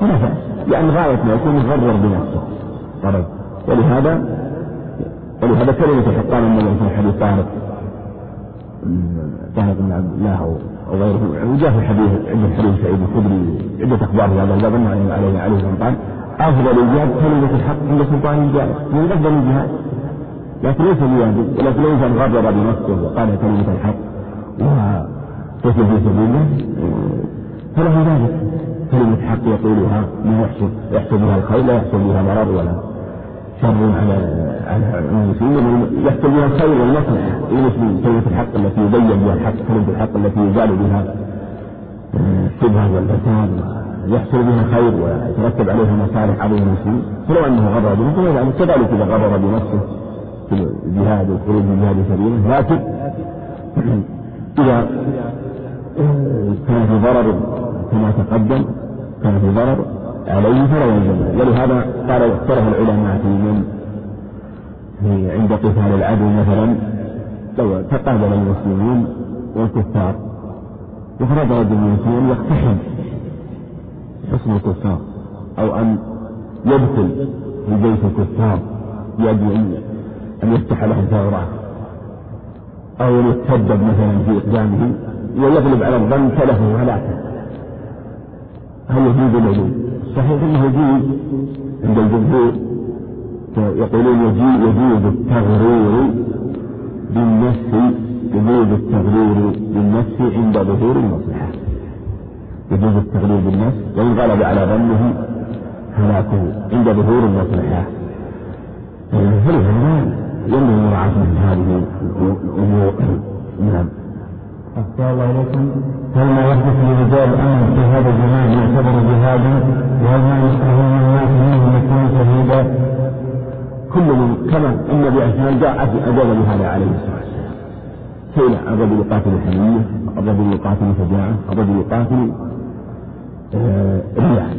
فلا بأس يعني غاية ما يكون يغرر بنفسه. غرض ولهذا ولهذا كلمة حقان النبي في حديث طارق طارق بن عبد الله أو غيره وجاء في الحديث عند حديث سعيد الخدري عدة أخبار في هذا الباب أنه عليه عليه سلطان. أفضل الجهاد كلمة الحق عند سلطان الجائر من أفضل الجهاد؟ لكن ليس بواجب ولكن لو إنسان غرر بنفسه وقال كلمة الحق. وقتل في سبيله. فله ذلك. كلمة حق يقولها ما يحصل يحصل بها الخير لا يحصل بها ضرر ولا شر على على المسلمين. يحصل بها الخير والمصلحة للمسلمين كلمة الحق التي يبين بها الحق كلمة الحق التي يزال بها الشبهة والفساد يحصل بها خير ويترتب عليها مصالح عليه المسلمين. فلو أنه غرر بنفسه كذلك إذا غرر بنفسه. في الجهاد والخروج من جهاد سبيله لكن إذا كان في ضرر كما تقدم كان في ضرر عليه فلا يلزم ولهذا قال اختلف العلماء في من عند قتال العدو مثلا لو تقابل المسلمون والكفار وخرج رجل المسلمين يقتحم حصن الكفار أو أن يدخل في بيت الكفار يجب أن يفتح له ثغرات أو يتسبب مثلا في إقدامه ويغلب على الظن فله هلاكه هل يجوز ولا صحيح أنه يجوز عند الجمهور. يقولون يجوز التغرير بالنفس يجوز التغرير بالنفس عند ظهور المصلحة. يجوز التغرير بالنفس وإن غلب على ظنه هلاكه عند ظهور المصلحة. فلهذا ينبغي مراعاة مثل هذه الأمور نعم. أحسن الله إليكم هل ما يحدث للرجال أمر في هذا الزمان يعتبر جهادا؟ وهل ما من الناس منهم يكون شهيدا؟ كل من كما النبي عليه الصلاة جاء أجاب بهذا عليه الصلاة والسلام. سئل الرجل يقاتل الحمية الرجل يقاتل شجاعة الرجل يقاتل آه، رياء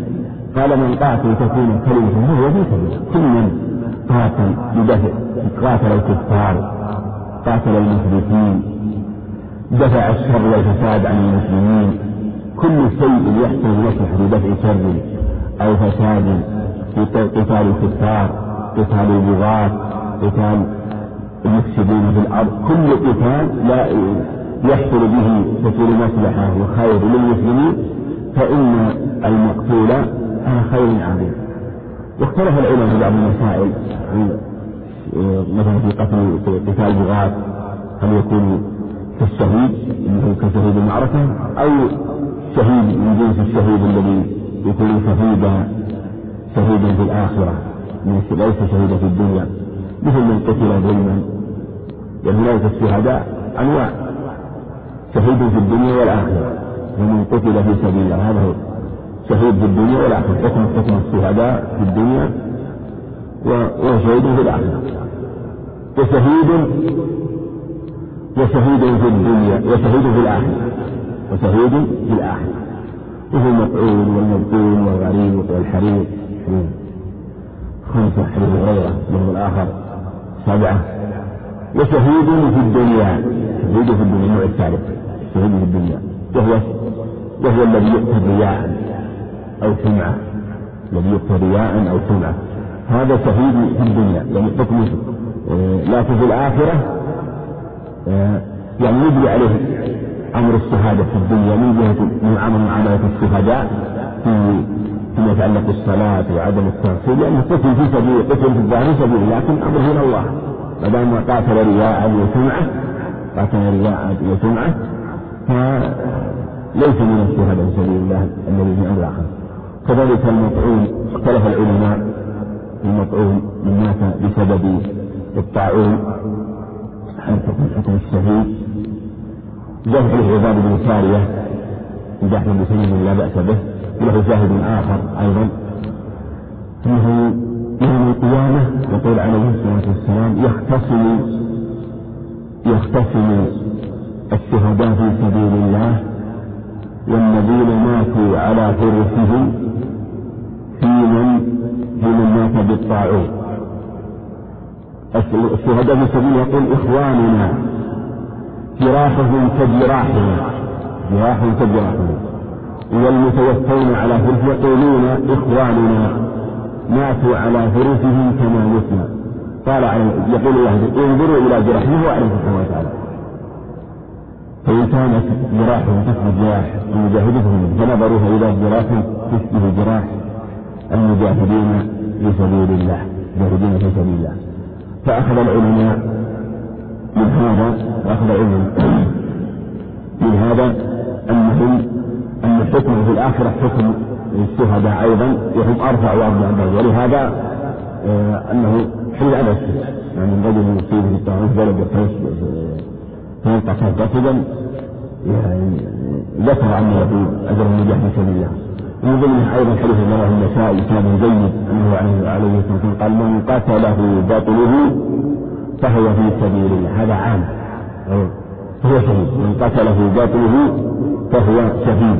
قال من قاتل تكون كلمة فهو في سبيل كل من؟ قاتل بدفع قاتل الكفار قاتل المشركين دفع الشر والفساد عن المسلمين. كل شيء يحصل مصلحة بدفع شر أو فساد في قتال الكفار قتال البغاة قتال المفسدين في الأرض. كل قتال لا يحصل به تكون مصلحة وخير للمسلمين فإن المقتول خير عظيم. واختلف العلماء في بعض المسائل. مثلا في قتل قتال البغاة هل يكون كالشهيد إنه كشهيد المعركة أو شهيد من جنس الشهيد الذي يكون شهيدا شهيدا في الآخرة ليس شهيدا في الدنيا. مثل من قتل ظلما لأن هنالك الشهداء أنواع شهيد في الدنيا والآخرة ومن قتل في سبيل الله هذا هو شهيد في الدنيا والآخرة حكم حكم الشهداء في الدنيا وشهيد في الآخرة. وشهيد وشهيد في الدنيا وشهيد في الآخرة. وشهيد في الآخرة. وهو المفعول والمبطول والغريب والحريق. خمسة حديث هريرة منهم الآخر. سبعة. وشهيد في الدنيا. شهيد في الدنيا النوع الثالث. شهيد في الدنيا. وهو وهو الذي يؤتى رياء أو سمعة الذي يؤتى رياء أو سمعة هذا شهيد في الدنيا يعني حكمه. لكن في الآخرة يعني يجري عليه أمر الشهادة في الدنيا من جهة من عمل معامله الشهداء في فيما يتعلق بالصلاة وعدم التغسيل لأنه قتل في سبيل قتل في الظاهر سبيل لكن امره إلى الله. ما دام قاتل رياء وسمعه قاتل رياء وسمعه فليس من الشهداء في سبيل الله الذي في أمر آخر. كذلك المطعون اختلف العلماء المطعون من مات بسبب الطاعون حكم حكم الشهيد جاء حديث عباد بن سارية بن سليم لا بأس به وله شاهد آخر أيضا. أنه يوم القيامة يقول عليه الصلاة والسلام يختصم يختصم الشهداء في سبيل الله والذين ماتوا على فرسهم في من في من مات بالطاعون. الشهداء سبيل يقول إخواننا جراحهم كجراحنا جراحهم كجراحنا. والمتوفون على فرش يقولون إخواننا ماتوا على فرشهم كما متنا. قال يقول الله انظروا إلى جراحهم وأعلم سبحانه وتعالى. فإن كانت جراحهم تشبه جراح المجاهدين فنظروها إلى جراح تشبه جراح. المجاهدين في سبيل الله المجاهدين في سبيل الله. فأخذ العلماء من هذا وأخذ العلم من هذا أنهم أن الحكم في الآخرة حكم الشهداء أيضا وهم أرفع وأرفع ولهذا آه أنه حين على يعني الرجل يصيب في الطاعون بلد فيلقى قصدا يعني ذكر أنه يقول أجر النجاح في سبيل الله ومن ضمنها أيضا حديث رواه النسائي كان جيد أنه عليه الصلاة والسلام قال من قتله باطله فهو في سبيل الله. هذا عام. فهو شهيد. من قتله باطله فهو شهيد.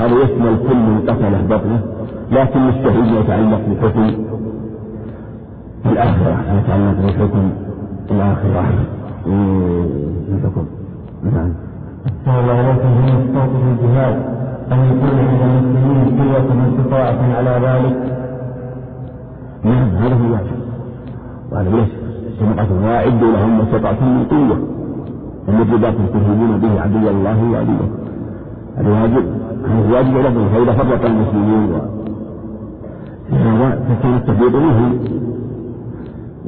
هذا يشمل كل من قتله باطله لكن الشهيد يتعلق بحكم الآخرة يتعلق بحكم الآخرة الحكم نعم. أحسن الله إليكم من الصوت في الجهاد. أن يكون عند المسلمين قوة استطاعة على ذلك؟ نعم هذا هو الواجب. وهذا ليس سمعة واعدوا لهم ما استطعتم من قوة. ومجدات تهيبون به عدو الله وعدوه. هذا واجب. هذا واجب لهم فإذا فرق المسلمين. هذا فكان التفريط منهم.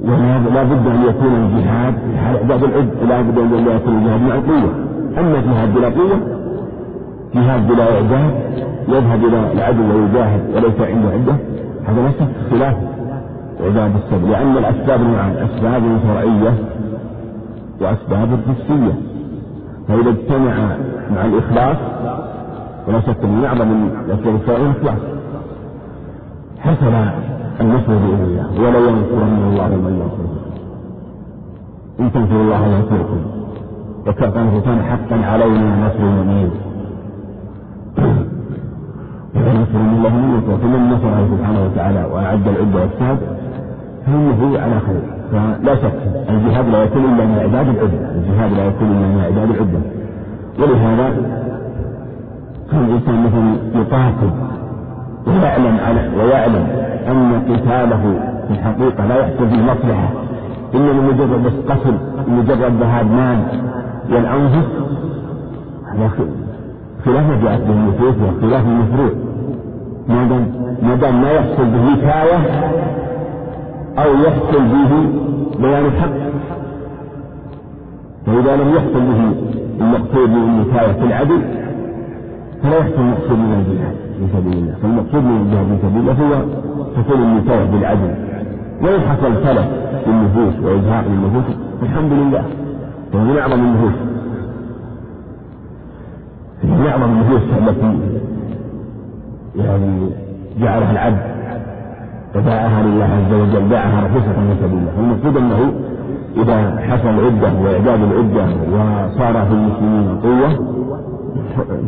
ولا بد أن يكون الجهاد بعد العد لا بد أن يكون الجهاد مع القوة أما الجهاد بلا قوة جهاد بلا إعداد يذهب إلى العدو ويجاهد وليس عنده عدة هذا ليس خلاف عباد السبب لأن الأسباب نوعان أسباب شرعية وأسباب حسية فإذا اجتمع مع الإخلاص ولا شك من أعظم الأسباب الشرعية الإخلاص حصل النصر بإذن الله. ولا ينصرن الله من ينصره إن تنصروا الله ينصركم. وكان حقا علينا نصر المؤمنين. ونصر من الله من ينصر. فمن نصره سبحانه وتعالى وأعد العدة والسعد فإنه على خير. فلا شك الجهاد لا يكون إلا من إعداد العدة. الجهاد لا يكون إلا من إعداد العدة. ولهذا كان الإنسان مثلا يقاتل ويعلم على ويعلم أن قتاله في الحقيقة لا يحصل فيه مصلحة. إنما مجرد بس قتل مجرد ذهاب مال والأنفس خلاف ما جاءت به النصوص وخلاف المشروع ما دام ما دام ما يحصل به نكاية أو يحصل به بيان الحق. فإذا لم يحصل به المقصود من النكاية في العدل فلا يحصل المقصود من الجهاد في سبيل الله فالمقصود من الجهاد في سبيل الله هو حصول النكاية بالعدل. وإن حصل تلف للنفوس وإزهاق للنفوس الحمد لله. فهو من أعظم النفوس. من أعظم النفوس التي يعني جعلها العبد وداعها لله عز وجل باعها رخيصة في سبيل الله. والمقصود أنه إذا حصل عدة وإعداد العدة وصار في المسلمين قوة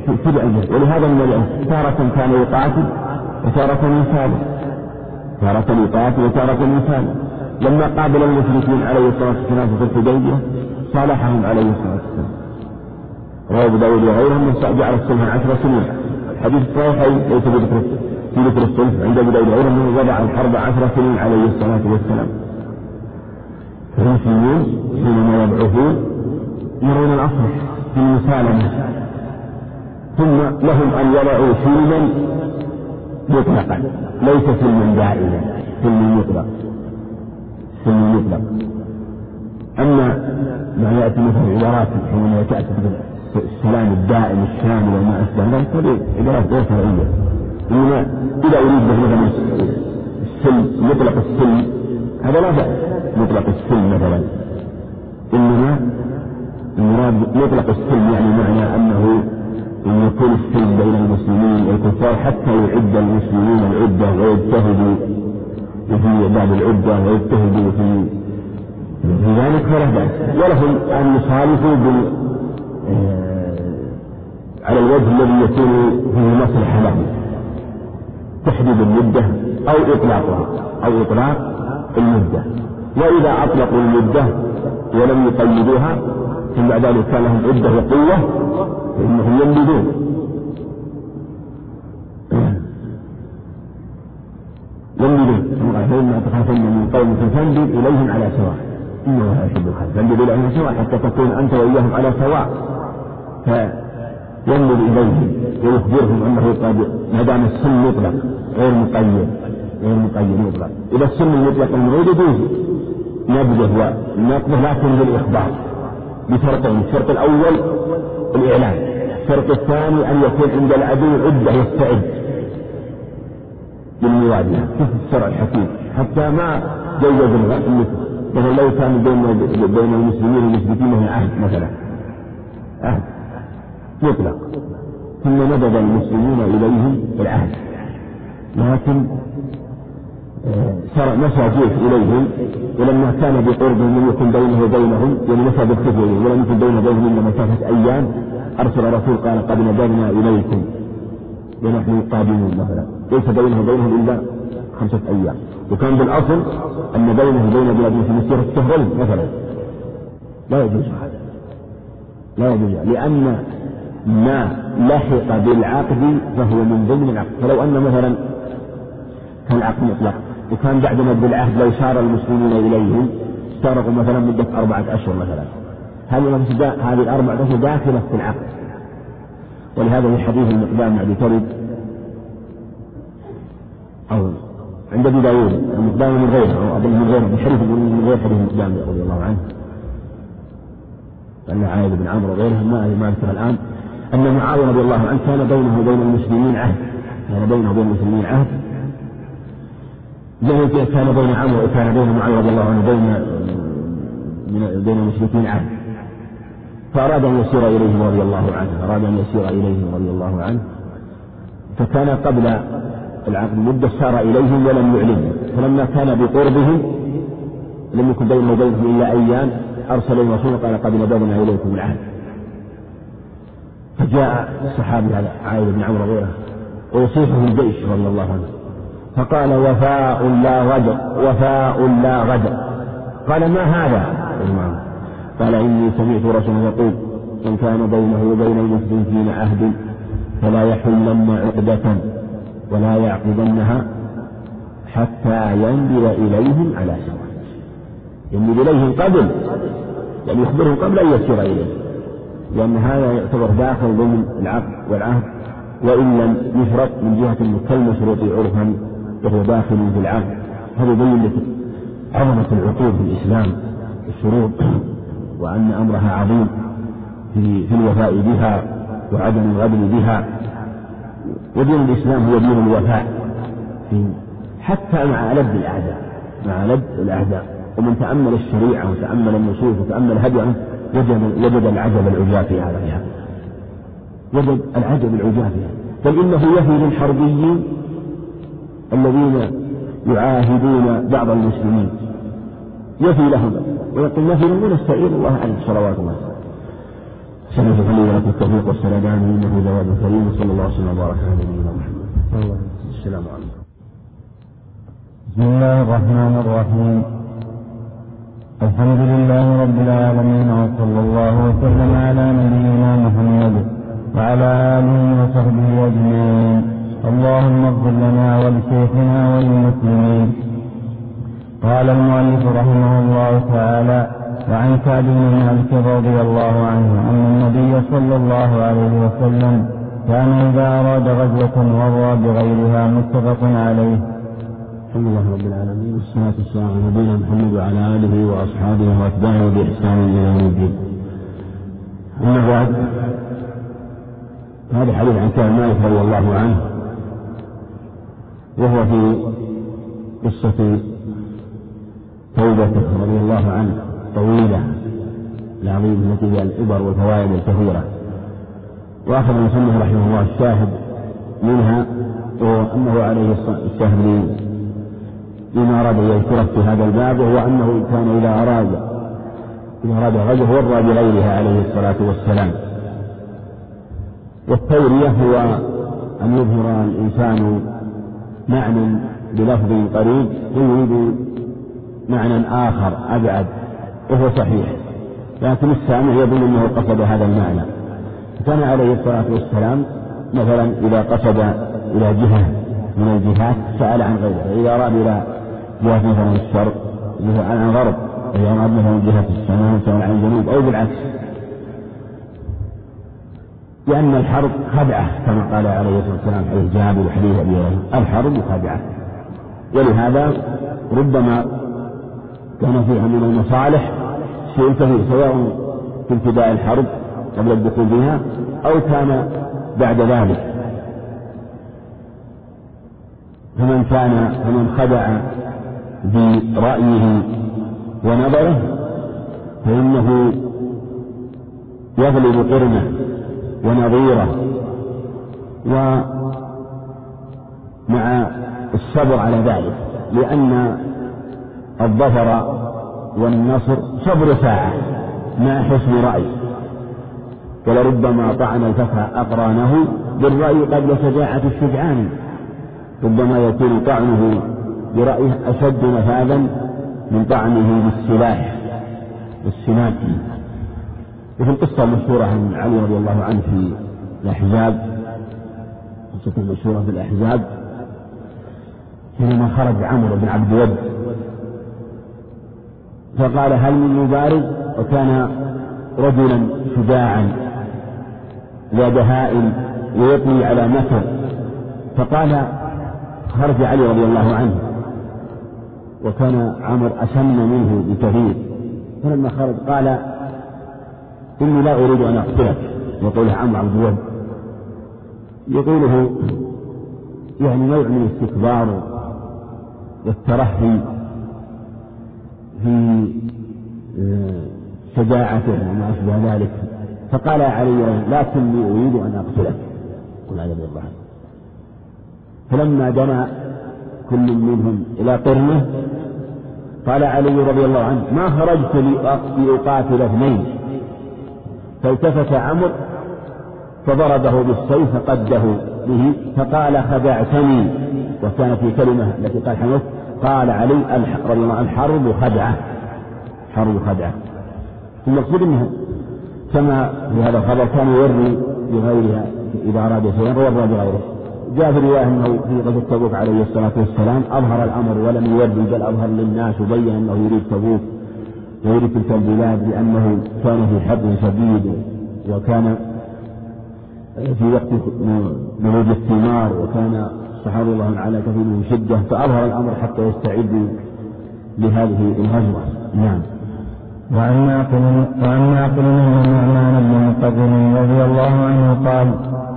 الجهد ولهذا من تارة كان يقاتل وتارة يسالم تارة يقاتل وتارة يسالم لما قابل المشركين عليه الصلاة والسلام في الحديبية صالحهم عليه الصلاة والسلام. رواه أبو داود وغيره من جعل الصلح عشر سنين. الحديث الصحيحين ليس بذكر في ذكر الصلح عند أبو داود وغيره انه وضع الحرب عشر سنين عليه الصلاة والسلام. فالمسلمون حينما يبعثون يرون الاصلح في المسالمة. ثم لهم أن يضعوا سلما مطلقا ليس سلما دائما سلم مطلق. سلم مطلق. أما ما يأتي مثل عبارات حينما تأتي السلام الدائم الشامل وما أشبه ذلك هذه عبارات غير شرعية. إنما إذا أريد مثلا السلم مطلق السلم هذا لا بأس. مطلق السلم مثلا. إنما المراد مطلق السلم يعني معنى أنه أن يكون السلم بين المسلمين والكفار حتى يعد المسلمين العدة ويجتهدوا في إعداد العدة ويجتهدوا في في ذلك فلا بأس. ولهم أن يصالحوا بال آه، على الوجه الذي يكون فيه مصلحة له تحديد المدة أو إطلاقها أو إطلاق المدة. وإذا أطلقوا المدة ولم يقيدوها ثم بعد ذلك كان لهم عدة وقوة فإنهم ينبذون. ينبذون. فإما تخافن من قوم فانبذ إليهم على سواء. إنه لا يحب الخير إليهم على سواء حتى تكون أنت وإياهم على سواء. فينبذ إليهم. ويخبرهم أنه قد ما دام السن مطلق غير مقيد. غير مقيد مطلق إذا السن المطلق الموجود يجوز. نبذه ونقضه لكن بالإخبار. بشرطين. الشرط الأول الإعلان الشرط الثاني أن يكون عند العدو عدة يستعد للمواجهة كيف الشرع الحكيم؟ حتى ما جوز الغد مثلا لو كان بين بين المسلمين والمشركين عهد مثلا. عهد مطلق. ثم نبذ المسلمون إليهم العهد. لكن شرع جيش إليهم ولما كان بقربهم لم يكن بينه وبينهم يعني مشى بالخفية ولم يكن بينه وبينهم إلا مسافة أيام أرسل رسول قال قد نبذنا إليكم. ونحن قادمون مثلا. ليس بينه وبينهم إلا خمسة أيام. وكان بالأصل أن بينه وبين بلاد مسيرة شهرين مثلا. لا يجوز. هذا لا يجوز. لأن ما لحق بالعقد فهو من ضمن العقد. فلو أن مثلا كان العقد مطلق وكان بعد مد العهد لو سار المسلمون إليهم استغرقوا مثلا مدة أربعة أشهر مثلا. هذه هذه الأربعة أشهر داخلة في العقد. ولهذا في حديث المقدام معدي ترد أو عند أبي داوود المقدام من غيره أو أظن من غيره بحديث من غير حديث المقدام رضي الله عنه. أن عائد بن عمرو وغيره ما ما أذكر الآن. أن معاوية رضي الله عنه كان بينه وبين المسلمين عهد. كان بينه وبين المسلمين عهد. زي كان بين عمرو وكان بين معاوية رضي الله عنه بين بين المشركين عهد فأراد أن يسير إليهم رضي الله عنه أراد أن يسير إليهم رضي الله عنه. فكان قبل العقد مدة سار إليهم ولم يعلن. فلما كان بقربهم لم يكن بينه وبينهم إلا أيام أرسل الرسول قال قد نبذنا إليكم العهد. فجاء الصحابي هذا عائد بن عمرو وغيره ويصيحه الجيش رضي الله عنه. فقال وفاء لا غدر وفاء لا غدر قال ما هذا؟ قال إني سمعت رسولا يقول من كان بينه وبين المسلمين عهد فلا يحلن عقدة ولا يعقدنها حتى ينزل إليهم على سواء. ينزل إليهم قبل يعني يخبرهم قبل أن يسير إليه لأن هذا يعتبر داخل ضمن العقد والعهد وإن لم يفرق من جهة كالمشروط عرفا وهو داخل في العقد. هذا يبين لك عظمة العقود في الإسلام الشروط وأن أمرها عظيم في في الوفاء بها وعدم الغدر بها. ودين الإسلام هو دين الوفاء حتى مع ألد الأعداء مع ألد الأعداء. ومن تأمل الشريعة وتأمل النصوص وتأمل هديه وجد وجد العجب العجاب في هذا وجد العجب العجاب بل إنه يهي للحربيين الذين يعاهدون بعض المسلمين يفي لهم ويقول نفي ونستعين الله عليه صلوات الله سنة فلي ولكم التوفيق والسلام إنه جواد كريم صلى الله وسلم وبارك على نبينا محمد. السلام عليكم. بسم الله الرحمن الرحيم. الحمد لله رب العالمين وصلى الله وسلم على نبينا محمد وعلى آله وصحبه أجمعين اللهم اغفر لنا ولشيخنا وللمسلمين قال المؤلف رحمه الله تعالى وعن كعب بن مالك رضي الله عنه أن النبي صلى الله عليه وسلم كان إذا أراد غزوة مر بغيرها متفق عليه. الحمد لله رب العالمين والصلاة والسلام على نبينا محمد وعلى آله وأصحابه وأتباعه بإحسان إلى يوم الدين. أما بعد هذا حديث عن كعب مالك رضي الله عنه وهو في قصة توبته رضي الله عنه طويلة العظيمة التي فيها العبر والفوائد الكثيرة. وأخذ المصنف رحمه الله الشاهد منها وهو أنه عليه الشاهد لما أراد أن يذكره في هذا الباب وهو أنه كان إذا أراد إذا أراد غزوه ورى بغيرها عليه الصلاة والسلام. والتورية هو أن يظهر الإنسان معنى بلفظ قريب ويريد معنى آخر أبعد وهو صحيح. لكن السامع يظن أنه قصد هذا المعنى. كان عليه الصلاة والسلام مثلا إذا قصد إلى جهة من الجهات سأل عن غيرها إذا أراد إلى جهة مثلا الشرق عن الغرب إذا أراد مثلا جهة السماء سواء عن الجنوب أو بالعكس. لأن الحرب خدعة كما قال عليه الصلاة والسلام حديث جابر وحديث أبي هريرة. الحرب خدعة ولهذا ربما كان فيها من المصالح شيء كثير سواء في ابتداء الحرب قبل الدخول فيها أو كان بعد ذلك. فمن كان فمن خدع برأيه ونظره فإنه يغلب قرنه. ونظيرة. ومع الصبر على ذلك لأن الظفر والنصر صبر ساعة مع حسن رأي. ولربما طعن الفتى أقرانه بالرأي قبل شجاعة الشجعان. ربما يكون طعنه برأيه أشد نفاذا من طعنه بالسلاح والسنان وفي القصة المشهورة عن علي رضي الله عنه في الأحزاب قصة المشهورة في الأحزاب حينما خرج عمرو بن عبد ود فقال هل من مبارز وكان رجلا شجاعا ذا دهاء ويطوي على مكر فقال خرج علي رضي الله عنه. وكان عمر أسن منه بكثير فلما خرج قال إني لا أريد أن أقتلك يقول عمرو عبد الوهاب. يقوله يعني نوع من الاستكبار والترهي في آه، شجاعته وما أشبه ذلك. فقال علي لكني أريد أن أقتلك قل هذا الله فلما دنا كل منهم إلى قرنه قال علي رضي الله عنه ما خرجت لأقاتل اثنين فالتفت عمرو فضربه بالسيف فقده به فقال خدعتني وكان في كلمة التي قال حمد قال علي رضي الله عنه الحرب خدعة حرب خدعة. المقصود انه كما في هذا الخبر كان يوري بغيرها إذا أراد شيئا ورى بغيره. جاء في رواية أنه في غزوة تبوك عليه الصلاة والسلام أظهر الأمر ولم يوري بل أظهر للناس وبين أنه يريد تبوك. ويريد تلك البلاد لأنه كان في حرب شديد وكان في وقت نضوج الثمار وكان الصحابة الله على كثير من شدة فأظهر الأمر حتى يستعدوا لهذه الغزوة. نعم. وعن ناقل وعن ناقل من النعمان بن مقدم رضي الله عنه قال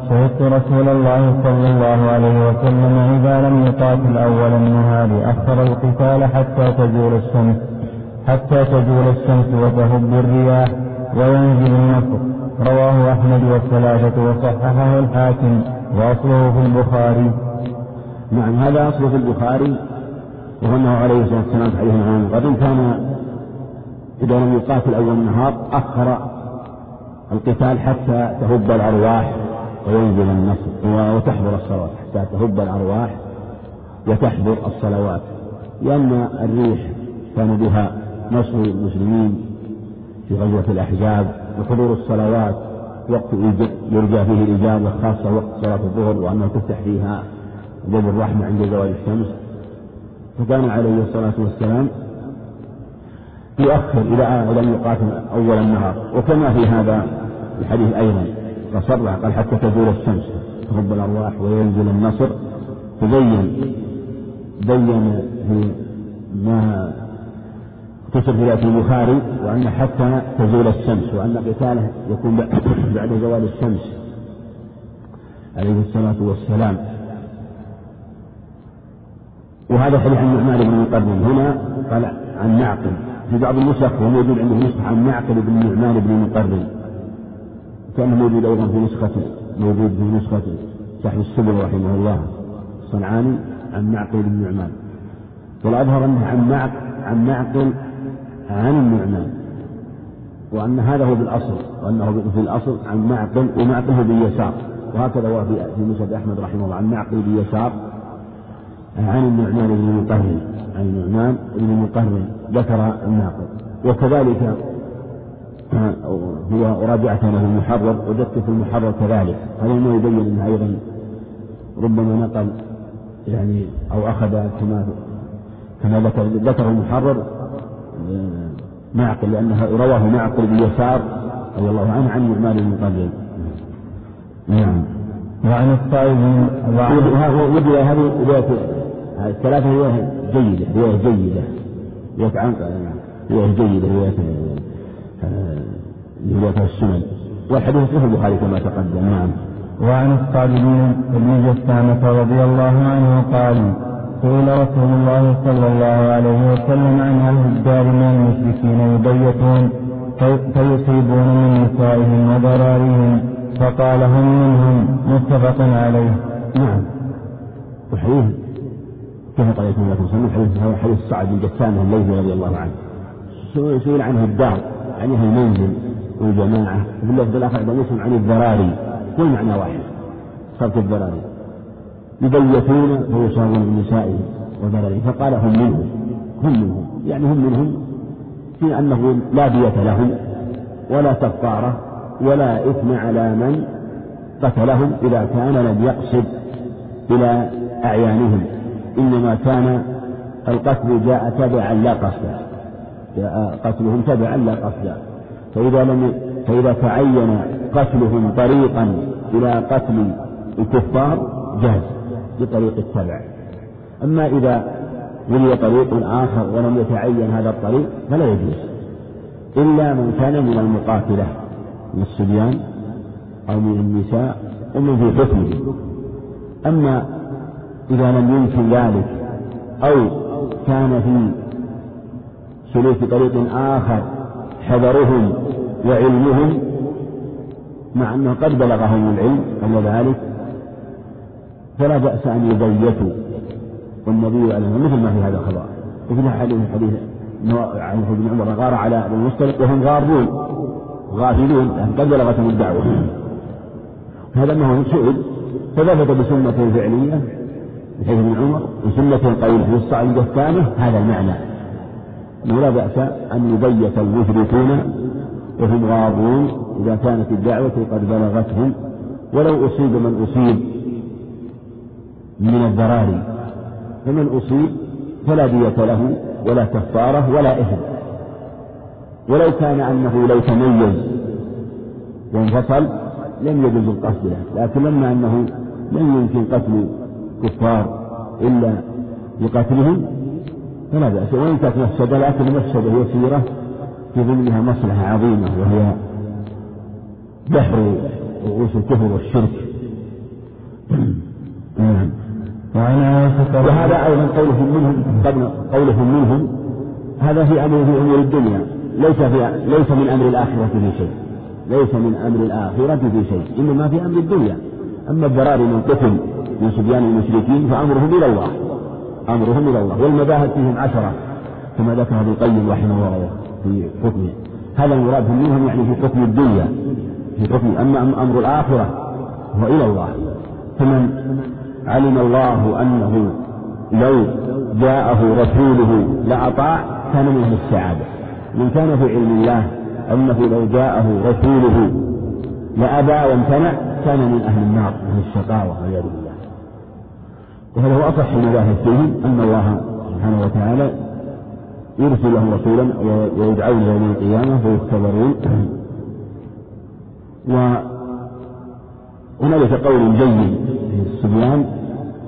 شهدت رسول الله صلى الله عليه وسلم إذا لم يقاتل أول النهار أخر القتال حتى تزول الشمس. حتى تزول الشمس وتهب الرياح وينزل النصر. رواه أحمد والثلاثة وصححه الحاكم وأصله في البخاري. نعم هذا أصله في البخاري وهو أنه عليه الصلاة والسلام في حديث عن قدم كان إذا لم يقاتل أول النهار أخر القتال حتى تهب الأرواح وينزل النصر وتحضر الصلوات حتى تهب الأرواح وتحضر الصلوات. لأن الريح كان بها نصر المسلمين في غزوة الأحزاب وحضور الصلوات وقت يرجى فيه الإجابة خاصة وقت صلاة الظهر وأنها تفتح فيها باب الرحمة عند زوال الشمس. فكان عليه الصلاة والسلام يؤخر إلى لم يقاتل أول النهار. وكما في هذا الحديث أيضا فصرح قال حتى تزول الشمس. تغب الأرواح وينزل النصر. تبين بين في ما تصل في البخاري وأن حتى تزول الشمس وأن قتاله يكون بعد زوال الشمس. عليه الصلاة والسلام. وهذا حديث عن نعمان بن مقرن. هنا قال عن معقل. في بعض النسخ هو موجود عنده نسخة عن معقل بن نعمان بن مقرن. كان موجود أيضا في نسخة موجود في نسخة صاحب السبل رحمه الله. الصنعاني عن معقل بن نعمان والأظهر أنه عن معقل عن معقل عن النعمان وأن هذا هو بالأصل وأنه في الأصل عن معقل ومعقل هو باليسار. وهكذا هو في مسند أحمد رحمه الله عن معقل باليسار عن النعمان بن مقرن عن النعمان بن مقرن ذكر الناقل وكذلك هو وراجعته له المحرر وجدت في المحرر كذلك. هذا ما يبين أنه أيضا ربما نقل يعني أو أخذ كما كما ذكر ذكر المحرر آه، معقل لأنه رواه معقل باليسار رضي الله عنه عن نعمان المقلد نعم. وعن الصائب وجد هذه رواية الثلاثة رواية جيدة رواية جيدة. رواية رواية جيدة رواية رواية السنن. والحديث صحيح البخاري كما تقدم نعم. وعن الصالح بن جسامة رضي الله عنه قال سئل رسول الله صلى الله عليه وسلم عن أهل الدار من المشركين يبيتون فيصيبون من نسائهم وضرارهم فقال هم منهم متفق عليه. نعم. وحديث كما قال النبي صلى الله عليه وسلم حديث سعد بن جسامة الليثي رضي الله عنه. سئل عنه الدار عن أهل المنزل والجماعة وفي اللفظ الآخر عند مسلم عن الذراري كل معنى واحد صرف الذراري يبيتون فيصابون بنسائهم وذراري فقال هم منهم هم منهم. يعني هم منهم في أنه لا دية لهم ولا كفارة ولا إثم على من قتلهم إذا كان لم يقصد إلى أعيانهم. إنما كان القتل جاء تبعا لا قصدا جاء قتلهم تبعا لا قصدا فإذا لم فإذا تعين قتلهم طريقا إلى قتل الكفار جاز. بطريق التبع أما إذا ولي طريق آخر ولم يتعين هذا الطريق فلا يجوز. إلا من كان من المقاتلة من الصبيان أو من النساء ومن في حكمه أما إذا لم يمكن ذلك أو كان في سلوك طريق آخر حذرهم وعلمهم مع أنه قد بلغهم العلم قبل ذلك. فلا بأس أن يبيتوا والنبي عليه مثل ما في هذا الخبر. وفي حديث حديث عن ابن عمر غار على ابن المصطلق وهم غارون. غافلون قد بلغتهم الدعوة. هذا أنه سئل فثبت بسنة فعلية حديث ابن عمر وسنة قول في الصعيد الثاني هذا المعنى. أنه لا بأس أن يبيت المشركون وهم غارون إذا كانت الدعوة قد بلغتهم. ولو أصيب من أصيب. من الذراري فمن أصيب فلا دية له ولا كفارة ولا إثم. ولو كان أنه لو تميز وانفصل لم يجوز القصد له. لكن لما أنه لم يمكن قتل كفار إلا بقتلهم فلا بأس. وإن كانت مفسدة لكن مفسدة يسيرة في ضمنها مصلحة عظيمة وهي دحر رؤوس الكفر والشرك. نعم. وعن عائشة وهذا أيضا قولهم منهم قبل قولهم منهم هذا في أمر في أمور الدنيا ليس في ليس من أمر الآخرة في شيء ليس من أمر الآخرة في شيء إنما في أمر الدنيا. أما الضرار من قتل من صبيان المشركين فأمرهم إلى الله أمرهم إلى الله. والمذاهب فيهم عشرة كما ذكر ابن القيم رحمه الله في حكمه. هذا المراد منهم يعني في حكم الدنيا في حكم أما أمر الآخرة هو إلى الله. فمن علم الله أنه لو جاءه رسوله لأطاع كان من أهل السعادة. من كان في علم الله أنه لو جاءه رسوله لأبى وامتنع كان من أهل النار من الشقاوة والعياذ بالله. وهذا هو أصح المذاهب فيهم أن الله سبحانه وتعالى يرسل لهم رسولا ويدعون يوم القيامة فيختبرون وهنالك قول جيد في الصبيان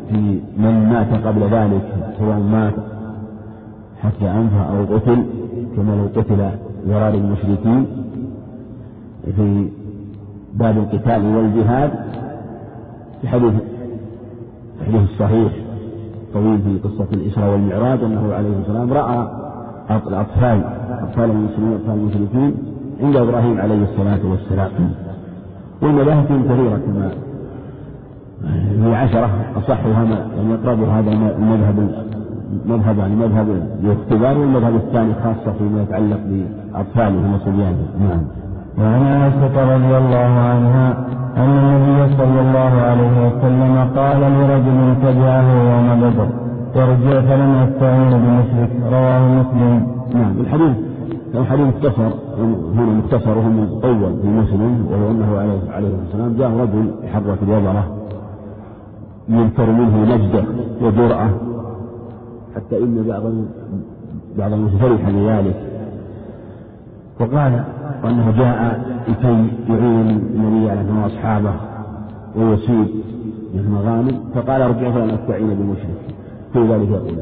في من مات قبل ذلك سواء مات حتى أنفه أو قتل كما لو قتل ضرار المشركين. في باب القتال والجهاد في حديث الحديث الصحيح طويل في قصة الإسراء والمعراج أنه عليه السلام رأى الأطفال أطفال المسلمين أطفال المشركين عند إبراهيم عليه الصلاة والسلام. والمذاهب كثيرة كما هي عشرة أصحها يعني أقرب هذا المذهب مذهب يعني مذهب الاختبار والمذهب الثاني خاصة فيما يتعلق بأطفالهم وصبيانهم نعم. وعن عائشة رضي الله عنها أن النبي صلى الله عليه وسلم قال لرجل تبعه يوم بدر ارجع فلم يستعين بمشرك رواه مسلم. نعم. الحديث هو حديث مختصر هنا مختصر وهو مطول في مسلم وهو أنه عليه عليه والسلام جاء رجل يحرك الوضرة ينكر منه نجدة وجرأة حتى إن بعض بعض فرح لذلك وقال وأنه جاء لكي يعين النبي عليه الصلاة وأصحابه ويصيب من المغانم فقال ارجع فلن أستعين بالمشرك في ذلك يقول.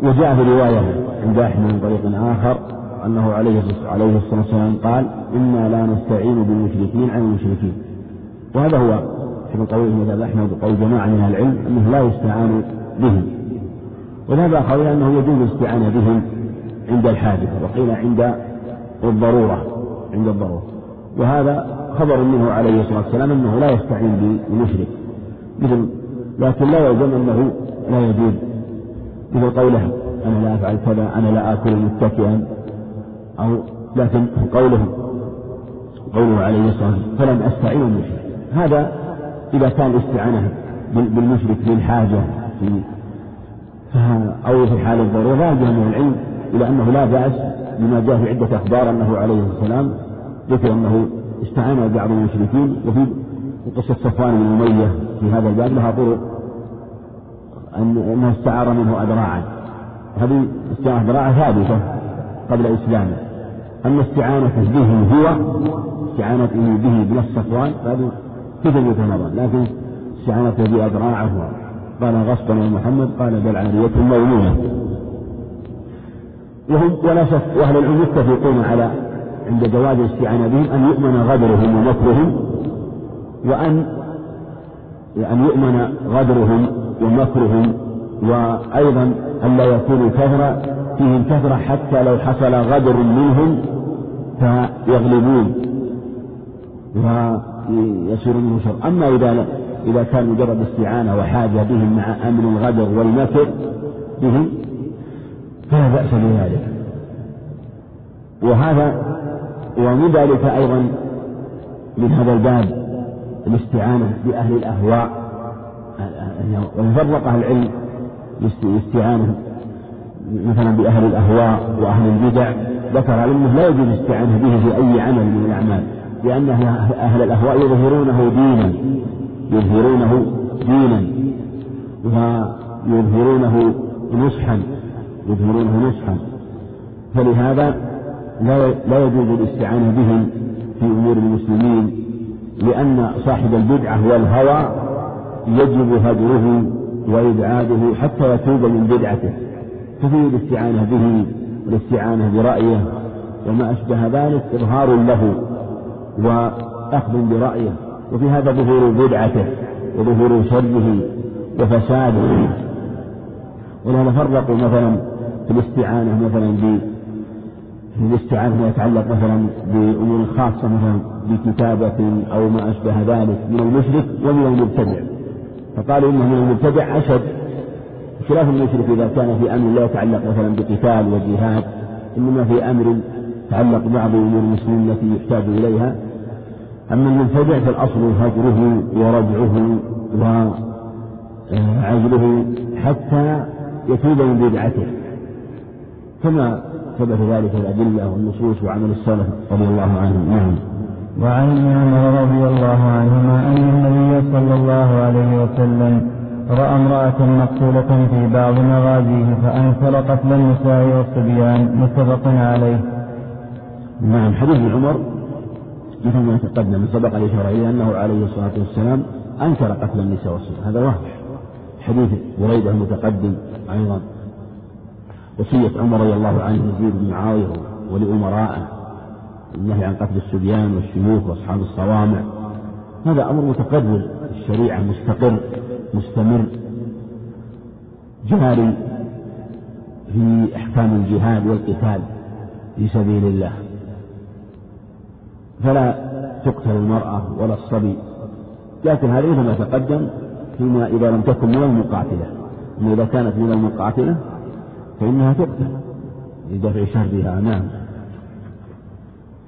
وجاء في رواية عند أحمد من طريق آخر أنه عليه عليه الصلاة والسلام قال إنا لا نستعين بالمشركين عن المشركين وهذا هو حكم قوله مذهب أحمد وقول جماعة من أهل العلم أنه لا يستعان بهم. وذهب آخرون أنه يجوز الاستعانة بهم عند الحاجة وقيل عند الضرورة عند الضرورة. وهذا خبر منه عليه الصلاة والسلام أنه لا يستعين بالمشرك. مثل لكن لا يلزم أنه لا يجوز. مثل قوله أنا لا أفعل كذا أنا لا آكل متكئا. أو لكن قوله قوله عليه الصلاة والسلام فلم أستعين بالمشرك هذا إذا كان الاستعانة بالمشرك للحاجة في أو في حال الضرورة لا من العلم إلى أنه لا بأس بما جاء في عدة أخبار أنه عليه السلام ذكر أنه استعان بعض المشركين وفي قصة صفوان بن أمية في هذا الباب لها طرق أن أنه استعار منه أذراعا. هذه استعانة أذراع ثابتة قبل إسلامه. أما استعانته به هو استعانته به بنص صفوان فهذه كتب رمضان لكن استعانته بأذراعه قال غصبا يا محمد قال بل عارية مولونة. وهم ولا شك وأهل العلم يتفقون على عند جواز الاستعانة بهم أن يؤمن غدرهم ومكرهم وأن أن يؤمن غدرهم ومكرهم وأيضا ألا يكونوا كثرة فيهم كثرة حتى لو حصل غدر منهم فيغلبون ويصير منه شر. أما إذا إذا كان مجرد استعانة وحاجة بهم مع أمن الغدر والمكر بهم فلا بأس بذلك. وهذا ومن ذلك أيضا من هذا الباب الاستعانة بأهل الأهواء وفرق أهل العلم الاستعانة مثلا بأهل الأهواء وأهل البدع ذكر أنه لا يجوز الاستعانة به في أي عمل من الأعمال لأن أهل الأهواء يظهرونه دينا يظهرونه دينا ويظهرونه نصحا يظهرونه نصحا. فلهذا لا لا يجوز الاستعانة بهم في أمور المسلمين لأن صاحب البدعة والهوى يجب هجره وإبعاده حتى يتوب من بدعته. ففيه الاستعانة به والاستعانة برأيه وما أشبه ذلك إظهار له وأخذ برأيه. وفي هذا ظهور بدعته وظهور شره وفساده. ولهذا فرقوا مثلا في الاستعانة مثلا في الاستعانة فيما يتعلق مثلا بأمور خاصة مثلا بكتابة أو ما أشبه ذلك من المشرك ومن المبتدع. فقالوا إنه من المبتدع أشد خلاف المشرك إذا كان في أمر لا يتعلق مثلا بقتال وجهاد إنما في أمر يتعلق بعض أمور المسلمين التي يحتاج إليها. أما المبتدع فالأصل هجره ورجعه وعزله حتى يتوب من بدعته. كما ثبت ذلك الأدلة والنصوص وعمل السلف رضي الله عنهم. نعم. وعن ابن عمر رضي الله عنهما أن النبي صلى الله عليه وسلم رأى امرأة مقتولة في بعض مغازيه فأنكر قتل النساء والصبيان متفق عليه. نعم حديث عمر مثل ما تقدم سبق الإشارة إلى أنه عليه الصلاة والسلام أنكر قتل النساء والصبيان. هذا واضح. حديث بريدة المتقدم أيضا. وصية عمر رضي الله عنه يزيد بن معاوية ولأمرائه النهي عن قتل الصبيان والشيوخ وأصحاب الصوامع. هذا أمر متقبل الشريعة مستقر. مستمر جاري في أحكام الجهاد والقتال في سبيل الله. فلا تقتل المرأة ولا الصبي لكن هذه ما تقدم فيما إذا لم تكن من المقاتلة. أما إذا كانت من المقاتلة فإنها تقتل لدفع شرها نعم.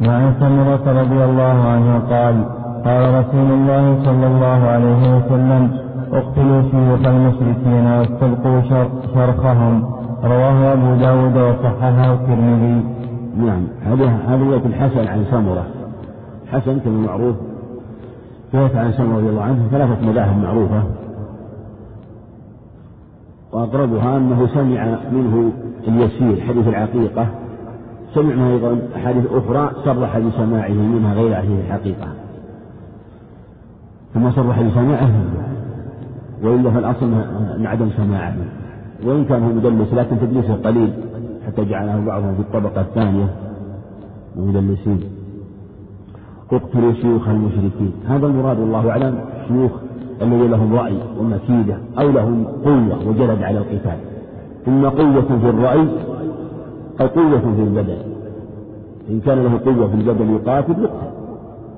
وعن سمرة رضي الله عنه قال قال رسول الله صلى الله عليه وسلم اقتلوا شيوخ المشركين واستلقوا شرخهم. رواه أبو داود وصححه الترمذي. نعم. هذا رواية الحسن عن سمرة. حسن كما معروف. ثبت عن سمرة رضي الله عنه ثلاثة مذاهب معروفة. وأقربها أنه سمع منه اليسير حديث العقيقة. سمع منه أيضا أحاديث أخرى صرح بسماعه منها غير حديث الحقيقة. ثم صرح بسماعه. وإلا فالأصل من عدم سماعه وإن كان هو مدلس لكن تدليسه قليل حتى جعله بعضهم في الطبقة الثانية مدلسين اقتلوا شيوخ المشركين. هذا المراد والله أعلم شيوخ الذين لهم رأي ومكيدة أو لهم قوة وجلد على القتال. إما قوة في الرأي أو قوة في البدن. إن كان له قوة في البدن يقاتل يقتل.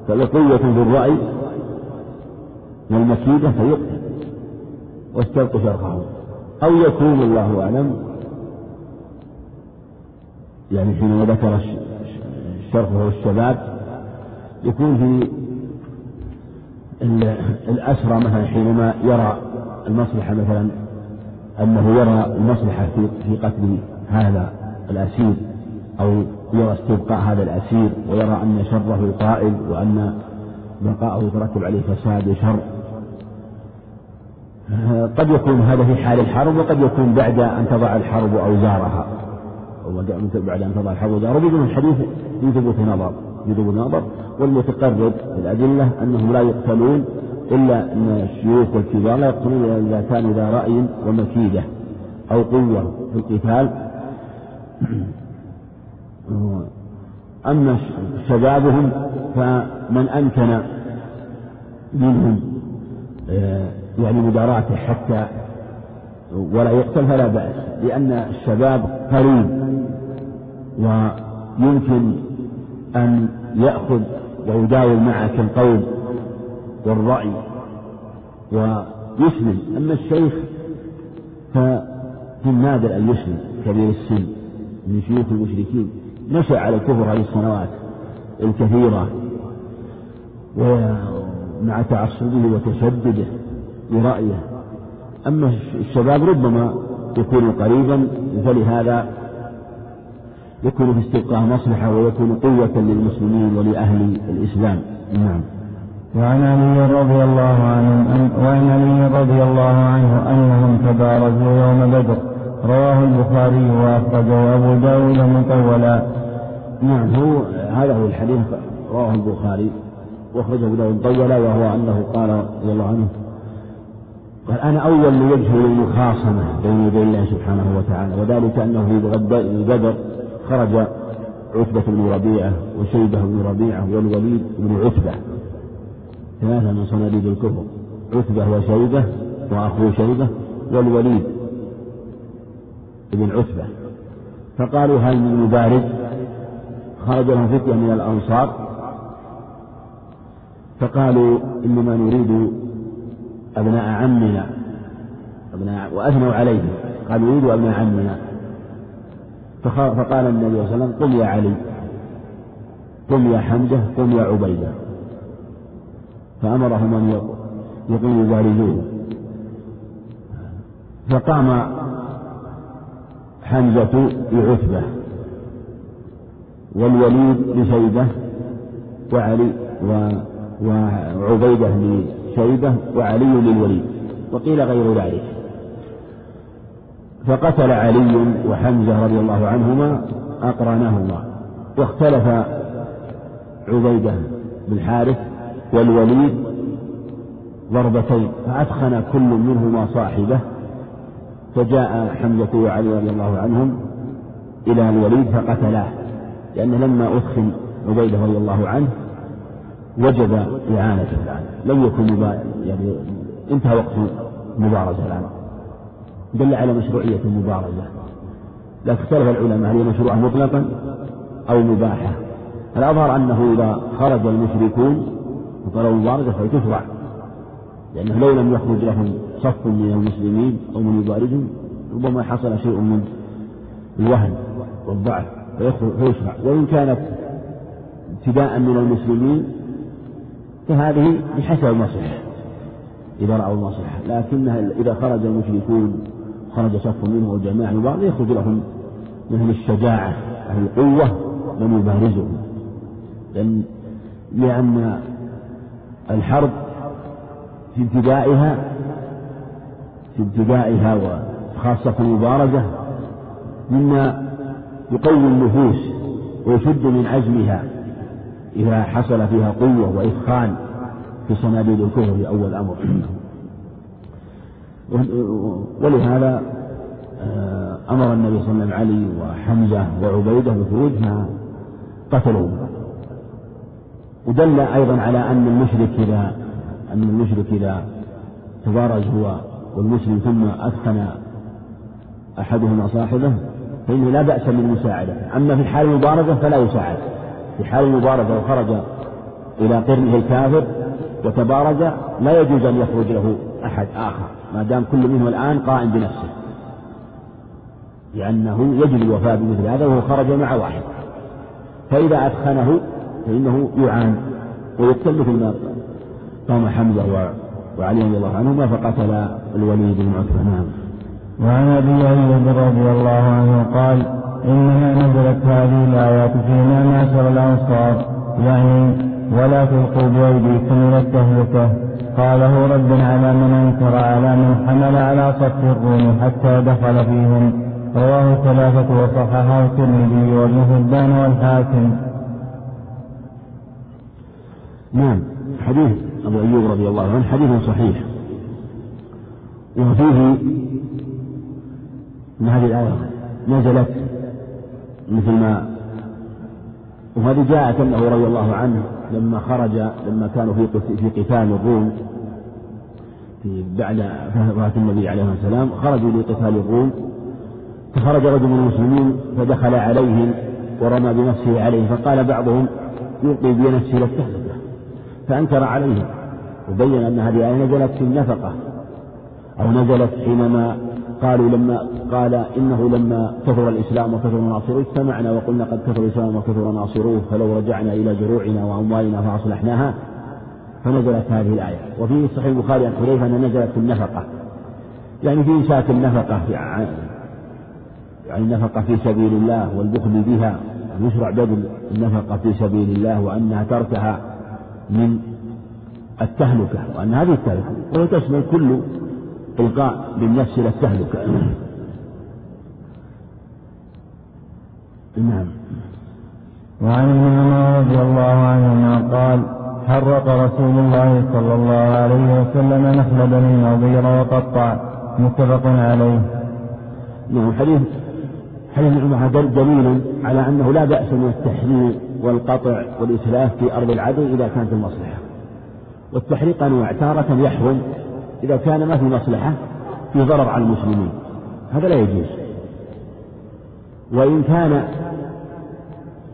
فله قوة في الرأي والمكيدة فيقتل. واستلقوا شرحه. أو يكون الله أعلم. يعني حينما ذكر الشرف وهو الشباب يكون في الأسرى مثلا حينما يرى المصلحة مثلا أنه يرى المصلحة في قتل هذا الأسير أو يرى استبقاء هذا الأسير ويرى أن شره طائل وأن بقاءه يترتب عليه فساد وشر. قد يكون هذا في حال الحرب وقد يكون بعد أن تضع الحرب أوزارها. أو بعد أن تضع الحرب أوزارها. وبدون الحديث يثبت نظر يثبت نظر. والمتقرب الأدلة أنهم لا يقتلون إلا أن الشيوخ والكبار لا يقتلون إلا إذا كانوا ذا رأي ومكيدة أو قوة في القتال. أما شبابهم فمن أمكن منهم آه، يعني مداراته حتى ولا يقتل فلا بأس لأن الشباب قريب ويمكن أن يأخذ ويداول معك القول والرأي ويسلم. أما الشيخ ففي النادر أن يسلم كبير السن من شيوخ المشركين. نشأ على الكفر هذه السنوات الكثيرة ومع تعصبه وتشدده برأيه. أما الشباب ربما يكون قريبا فلهذا يكون في استبقاء مصلحة ويكون قوة للمسلمين ولأهل الإسلام. نعم. وعن علي رضي الله عنه وعن علي رضي الله عنه أنهم تبارزوا يوم بدر. رواه البخاري وأخرجه أبو داود مطولا. نعم هو هذا هو الحديث رواه البخاري وأخرجه أبو داود مطولا وهو أنه قال رضي الله عنه قال أنا أول لوجه للمخاصمة بين يدي الله سبحانه وتعالى وذلك أنه في بدر خرج عتبة بن ربيعة وشيبة بن ربيعة والوليد بن عتبة. ثلاثة من صناديد الكفر عتبة وشيبة وأخوه شيبة والوليد بن عتبة. فقالوا هل من مبارز خرج لهم فتية من الأنصار. فقالوا إنما نريد أبناء عمنا أبناء وأثنوا عليه قالوا نريد أبناء عمنا. فقال النبي صلى الله عليه وسلم قم يا علي قم يا حمزة قم يا عبيدة. فأمرهم أن يقوموا يبارزوه فقام حمزة بعتبة والوليد لشيبة وعلي وعبيدة لشيبة وعلي للوليد وقيل غير ذلك. فقتل علي وحمزة رضي الله عنهما أقرانهما واختلف عبيدة بن الحارث والوليد ضربتين فأثخن كل منهما صاحبه فجاء حمزة وعلي رضي الله عنهم إلى الوليد فقتلاه لأن لما أثخن عبيدة رضي الله عنه وجب إعانته الآن. لم يكن يعني انتهى وقت المبارزة الآن. دل على مشروعية المبارزة. لكن اختلف العلماء هل هي مشروعة مطلقا أو مباحة. الأظهر أنه إذا خرج المشركون وطلبوا المبارزة فهي لأنه لو لم يخرج لهم صف من المسلمين أو من يبارزهم ربما حصل شيء من الوهن والضعف فيشرع. وإن كانت ابتداء من المسلمين فهذه بحسب المصلحة إذا رأوا المصلحة لكنها إذا خرج المشركون خرج صف منهم وجماعة بعض يخرج لهم مثل الشجاعة أهل القوة لم يبارزه لأن لأن الحرب في ابتدائها في ابتدائها وخاصة المبارزة مما يقوي النفوس ويشد من عزمها. إذا حصل فيها قوة وإثخان في صناديد الكفر في أول أمر. ولهذا آه، أمر النبي صلى الله عليه وسلم علي وحمزة وعبيدة بالخروج قتلوا ودل أيضا على أن المشرك إذا أن المشرك إذا تبارز هو والمسلم ثم أثخن أحدهما صاحبه فإنه لا بأس بالمساعدة. أما في حال المبارزة فلا يساعد. في حال المبارزة وخرج إلى قرنه الكافر وتبارز لا يجوز أن يخرج له أحد آخر ما دام كل منهم الآن قائم بنفسه. لأنه يجب الوفاء بمثل هذا وهو خرج مع واحد. فإذا أثخنه فإنه يعان ويقتل مثل ما قام حمزة وعلي رضي الله عنهما فقتل الوليد بن عتبة نعم. وعن أبي ايوب رضي الله عنه قال إنما نزلت هذه الآيات فيما معشر الأنصار يعني ولا تلقوا بايديكم إلى التهلكة. قاله ردا على من أنكر على من حمل على صف الروم حتى دخل فيهم. رواه ثلاثة وصححه الترمذي وابن حبان والحاكم. نعم حديث أبو أيوب رضي الله عنه حديث صحيح. وفيه أن هذه الآية نزلت مثل ما وهذه جاءت أنه رضي الله عنه لما خرج لما كانوا في في قتال الروم في بعد وفاة النبي عليه الصلاة والسلام خرجوا لقتال الروم فخرج رجل من المسلمين فدخل عليهم ورمى بنفسه عليه فقال بعضهم يلقي بنفسه للتهلكة فأنكر عليهم وبين أن هذه الآية نزلت في النفقة أو نزلت حينما قالوا لما قال إنه لما كثر الإسلام وكثر ناصروه اجتمعنا وقلنا قد كثر الإسلام وكثر ناصروه فلو رجعنا إلى جروعنا وأموالنا فأصلحناها فنزلت هذه الآية. وفي صحيح البخاري عن حذيفة أن نزلت في النفقة. يعني في إمساك النفقة يعني النفقة في سبيل الله والبخل بها. يشرع بذل النفقة في سبيل الله وأنها تركها من التهلكة وأن هذه التهلكة. وهي تشمل كل إلقاء بالنفس إلى التهلكة نعم. وعن ابن عمر رضي الله عنهما قال حرق رسول الله صلى الله عليه وسلم نخل بني النضير وقطع. متفق عليه. نعم حديث حديث ابن عمر دليل على أنه لا بأس من التحريق والقطع والإتلاف في أرض العدو إذا كانت المصلحة. والتحريق أنواع تارة يحرم إذا كان ما في مصلحة في ضرر على المسلمين. هذا لا يجوز. وإن كان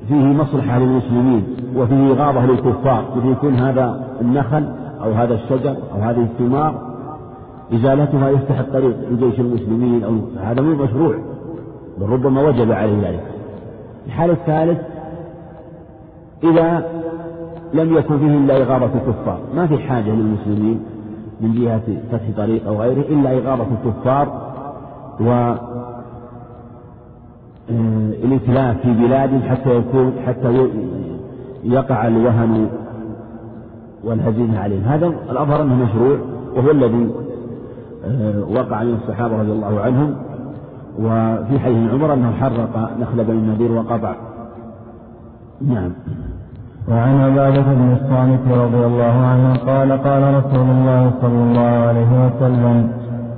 فيه مصلحة للمسلمين وفيه غابة للكفار مثل يكون هذا النخل أو هذا الشجر أو هذه الثمار إزالتها يفتح الطريق لجيش المسلمين أو هذا مو مشروع بل ربما وجب عليه ذلك. الحالة الثالث إذا لم يكن فيه إلا إغارة الكفار ما في حاجة للمسلمين. من جهة فتح طريق أو غيره إلا إغارة الكفار و آه، الإتلاف في بلاد حتى يكون حتى يقع الوهن والهزيمة عليهم. هذا الأظهر أنه مشروع وهو الذي آه، وقع من الصحابة رضي الله عنهم وفي حديث عمر أنه حرق نخل بني النذير وقطع. نعم. وعن عبادة بن الصامت رضي الله عنه قال قال رسول الله صلى الله عليه وسلم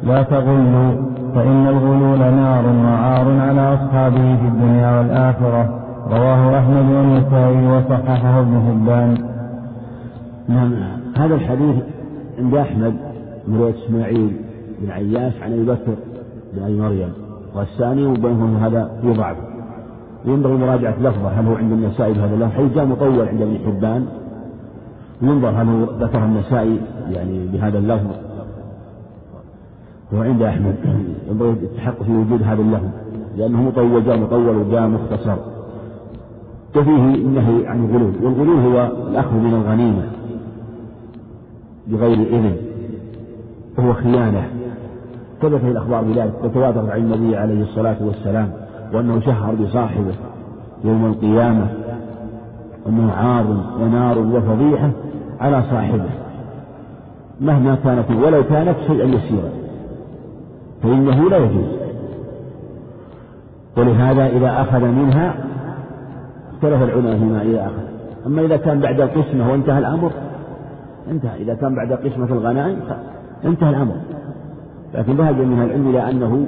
لا تغلوا فإن الغلول نار وعار على أصحابه في الدنيا والآخرة. رواه أحمد والنسائي وصححه ابن حبان. نعم هذا الحديث عند أحمد من رواية إسماعيل بن عياش عن أبي بكر بن أبي مريم والثاني وبينهم هذا في ضعف ينبغي مراجعة لفظة هل هو عند النسائي بهذا اللفظ؟ حيث جاء مطول عند ابن حبان ينظر هل هو ذكر النسائي يعني بهذا اللفظ. هو عند أحمد ينبغي التحقق في وجود هذا اللفظ لأنه مطول جاء مطول وجاء مختصر. وفيه النهي عن الغلول والغلول هو الأخذ من الغنيمة بغير إذن وهو خيانة. ثبت الأخبار بذلك وتواترت عن النبي عليه الصلاة والسلام. وأنه شهر بصاحبه يوم القيامة أنه عار ونار وفضيحة على صاحبه مهما كانت ولو كانت شيئا يسيرا فإنه لا يجوز. ولهذا إذا أخذ منها اختلف العلماء فيما إذا أخذ. أما إذا كان بعد القسمة وانتهى الأمر انتهى. إذا كان بعد قسمة الغنائم انتهى الأمر. لكن ذهب من العلم إلى أنه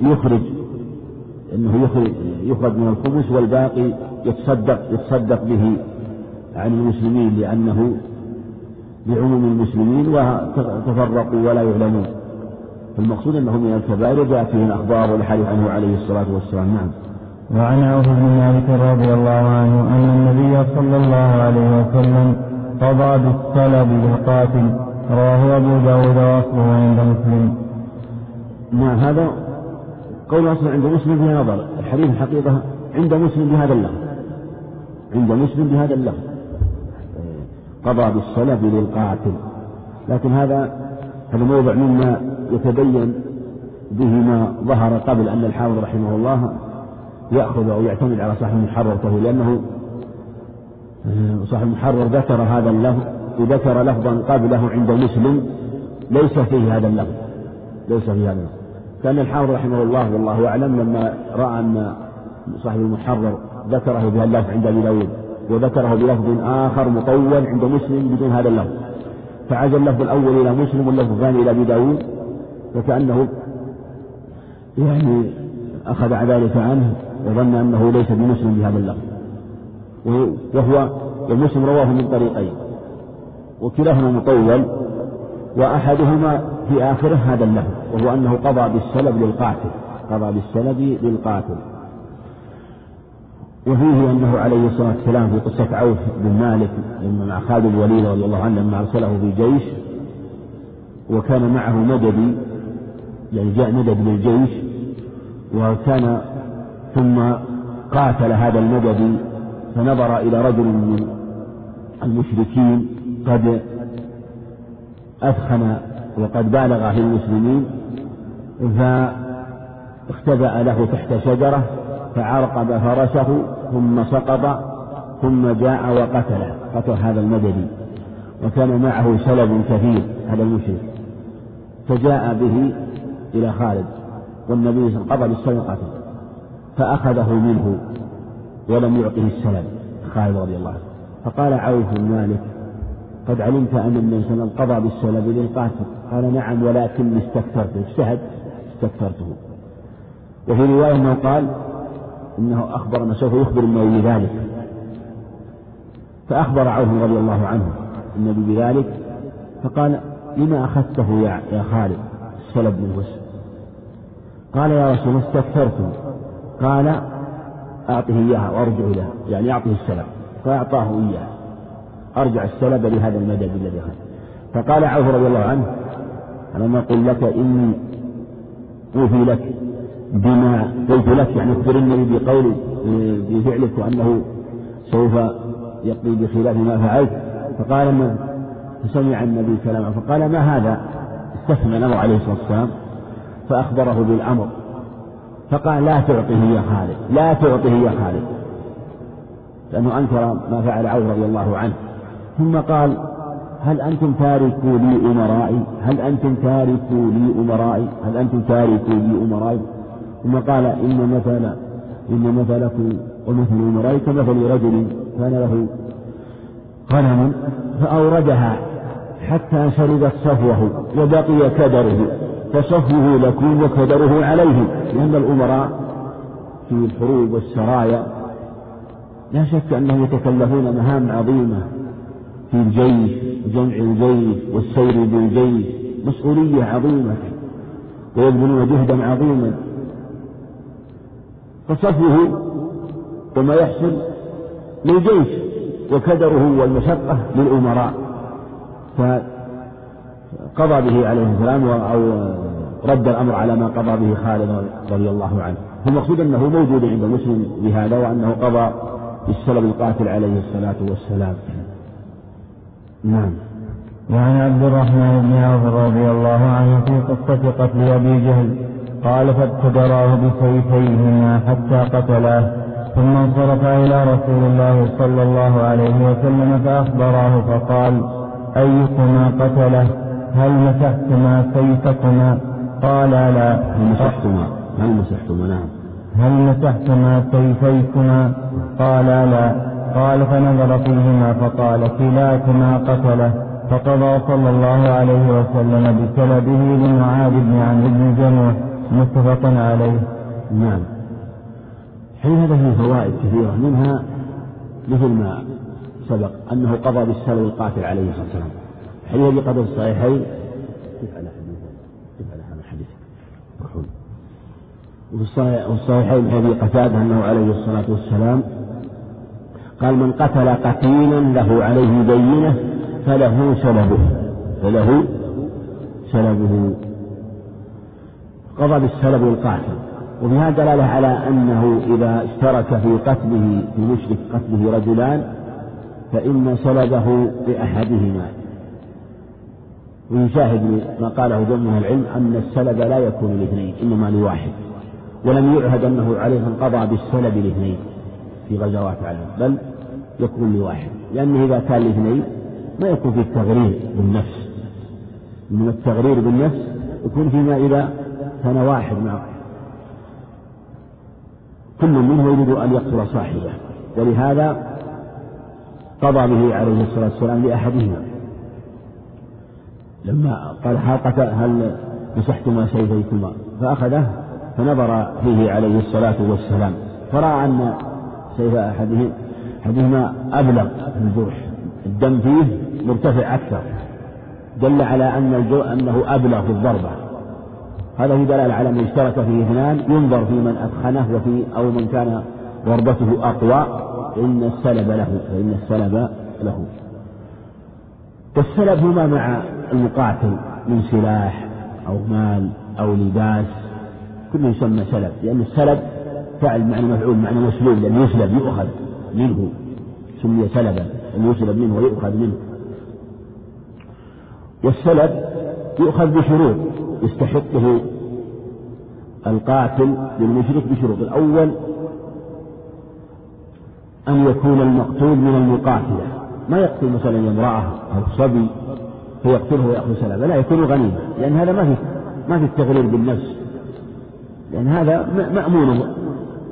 يخرج أنه يخرج يخرج من الخبز والباقي يتصدق يتصدق به عن المسلمين لأنه لعموم المسلمين وتفرقوا ولا يعلمون. فالمقصود أنه من الكبائر جاءت فيه الأخبار والحديث عنه عليه الصلاة والسلام. نعم. وعن عوف بن مالك رضي الله عنه أن النبي صلى الله عليه وسلم قضى بالصلب للقاتل رواه أبو داود وأصله عند مسلم. نعم هذا قول أصلا عند مسلم فيه نظر الحديث الحقيقة عند مسلم بهذا اللفظ. عند مسلم بهذا اللفظ. قضى بالصلب للقاتل لكن هذا هذا موضع مما يتبين به ما ظهر قبل أن الحافظ رحمه الله يأخذ أو يعتمد على صاحب المحرر فهو لأنه آه، صاحب المحرر ذكر هذا اللفظ وذكر لفظا قبله عند مسلم ليس فيه هذا اللفظ. ليس فيه هذا اللفظ. كان الحافظ رحمه الله والله أعلم لما رأى أن صاحب المحرر ذكره بهذا اللفظ عند أبي داود وذكره بلفظ آخر مطول عند مسلم بدون هذا اللفظ. فعاد اللفظ الأول إلى مسلم واللفظ الثاني إلى أبي داود وكأنه يعني أخذ ذلك عنه وظن أنه ليس بمسلم بهذا اللفظ. وهو ومسلم رواه من طريقين وكلاهما مطول وأحدهما في آخره هذا اللفظ. وهو أنه قضى بالسلب للقاتل قضى بالسلب للقاتل. وفيه أنه عليه الصلاة والسلام في قصة عوف بن مالك لما مع خالد الوليد رضي الله عنه لما أرسله في جيش وكان معه مددي يعني جاء مدد للجيش وكان ثم قاتل هذا المدد فنظر إلى رجل من المشركين قد أثخن وقد بالغ في المسلمين فاختبأ له تحت شجرة فعرقب فرسه ثم سقط ثم جاء وقتله. قتل هذا المدني وكان معه سلب كثير هذا المشرك. فجاء به إلى خالد والنبي صلى الله عليه وسلم قتل فأخذه منه ولم يعطه السلم خالد رضي الله عنه. فقال عوف بن مالك قد علمت أن النبي صلى الله عليه وسلم قضى بالسلب للقاتل. قال نعم ولكن استكثرته اجتهد. استكثرته. وفي رواية أنه قال إنه أخبر أنه سوف يخبر النبي بذلك. فأخبر عوف رضي الله عنه النبي بذلك فقال لما أخذته يا يا خالد؟ السلب من وسع قال يا رسول الله استكثرت. قال أعطه إياها وأرجع إليها يعني أعطه السلب فأعطاه إياها. أرجع السلب لهذا المدد الذي أخذ. فقال عوف رضي الله عنه ألم أقل لك إني أوفي لك بما قلت لك يعني اخبر النبي بقول بفعلك وأنه سوف يقضي بخلاف ما فعلت. فقال ما فسمع النبي كلامه فقال ما هذا؟ استفهم الأمر عليه الصلاة والسلام فأخبره بالأمر. فقال لا تعطه يا خالد لا تعطه يا خالد لأنه أنكر ما فعل عوف رضي الله عنه. ثم قال هل أنتم تاركوا لي أمرائي؟ هل أنتم تاركوا لي أمرائي؟ هل أنتم تاركوا لي أمرائي؟ ثم قال إن مثل إن مثلكم ومثل أمرائي كمثل رجل كان له غنم فأوردها حتى شربت صفوه وبقي كدره فصفوه لكم وكدره عليه لأن الأمراء في الحروب والسرايا لا شك أنهم يتكلفون مهام عظيمة. في الجيش جمع الجيش والسير بالجيش. مسؤولية عظيمة. ويبذلون جهدا عظيما. فصفه وما يحصل للجيش وكدره والمشقة للأمراء. فقضى به عليه السلام أو رد الأمر على ما قضى به خالد رضي الله عنه. فالمقصود أنه موجود عند مسلم بهذا وأنه قضى بالسلب القاتل عليه الصلاة والسلام. نعم. وعن عبد الرحمن بن عوف رضي الله عنه في قصة قتل أبي جهل قال فابتدراه بسيفيهما حتى قتلاه ثم انصرف إلى رسول الله صلى الله عليه وسلم فأخبراه فقال أيكما قتله؟ هل مسحتما سيفكما قال لا. هل مسحتما؟ هل مسحتما؟ نعم. هل مسحتما سيفيكما قال لا. قال فنظر فيهما فقال كلاكما قتله فقضى صلى الله عليه وسلم بسلبه لمعاذ بن عمرو بن جموح متفق عليه. نعم. حين هذا فيه فوائد كثيرة منها؟ مثل ما سبق أنه قضى بالسلب القاتل عليه الصلاة والسلام. حين بقدر الصحيحين؟ كيف على حديث كيف على هذا الحديث وفي الصحيحين حديث قتادة أنه عليه الصلاة والسلام قال من قتل قتيلا له عليه بينة فله سلبه فله سلبه قضى بالسلب القاتل وفي هذا دلالة على أنه إذا اشترك في قتله في مشرك قتله رجلان فإن سلبه لأحدهما ويشاهد ما قاله جمع العلم أن السلب لا يكون لاثنين إنما لواحد. ولم يعهد أنه عليه قضى بالسلب لاثنين. في غزوات علم بل يكون لواحد. لأنه إذا كان لاثنين ما يكون في التغرير بالنفس. من التغرير بالنفس يكون فيما إذا كان واحد مع كل منه يريد أن يقتل صاحبه. ولهذا قضى به عليه الصلاة والسلام لأحدهما. لما قال هل مسحتما سيفيكما فأخذه فنظر فيه عليه الصلاة والسلام. فرأى أن سيف أحدهم أحدهما أبلغ في الجرح. الدم فيه مرتفع أكثر. دل على أن أنه أبلغ في الضربة. هذا في دلالة على من اشترك فيه إثنان ينظر في من أثخنه وفي أو من كان ضربته أقوى. فإن السلب له فإن السلب له. والسلب هما مع المقاتل من سلاح أو مال أو لباس. كله يسمى سلب لأن السلب فعل معنى مفعول معنى مسلوب لأن يسلب يؤخذ منه سمي سلبا أن يسلب منه ويؤخذ منه. والسلب يؤخذ بشروط يستحقه القاتل للمشرك بشروط. الأول أن يكون المقتول من المقاتلة. ما يقتل مثلا امرأة أو صبي فيقتله ويأخذ سلبا. لا يكون غنيمة لأن هذا ما في ما في التغرير بالنفس. لأن هذا مأمون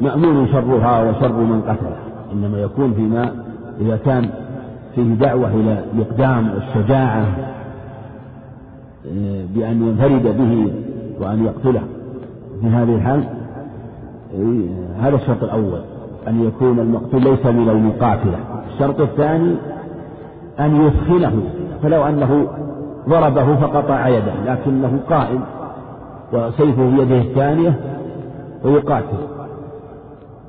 مأمون شرها وشر من قتله إنما يكون فيما إذا كان فيه دعوة إلى الإقدام والشجاعة آه، بأن ينفرد به وأن يقتله. في هذه الحال آه، هذا الشرط الأول أن يكون المقتول ليس من المقاتلة. الشرط الثاني أن يثخنه. فلو أنه ضربه فقطع يده لكنه قائم وسيفه في يده الثانية ويقاتل.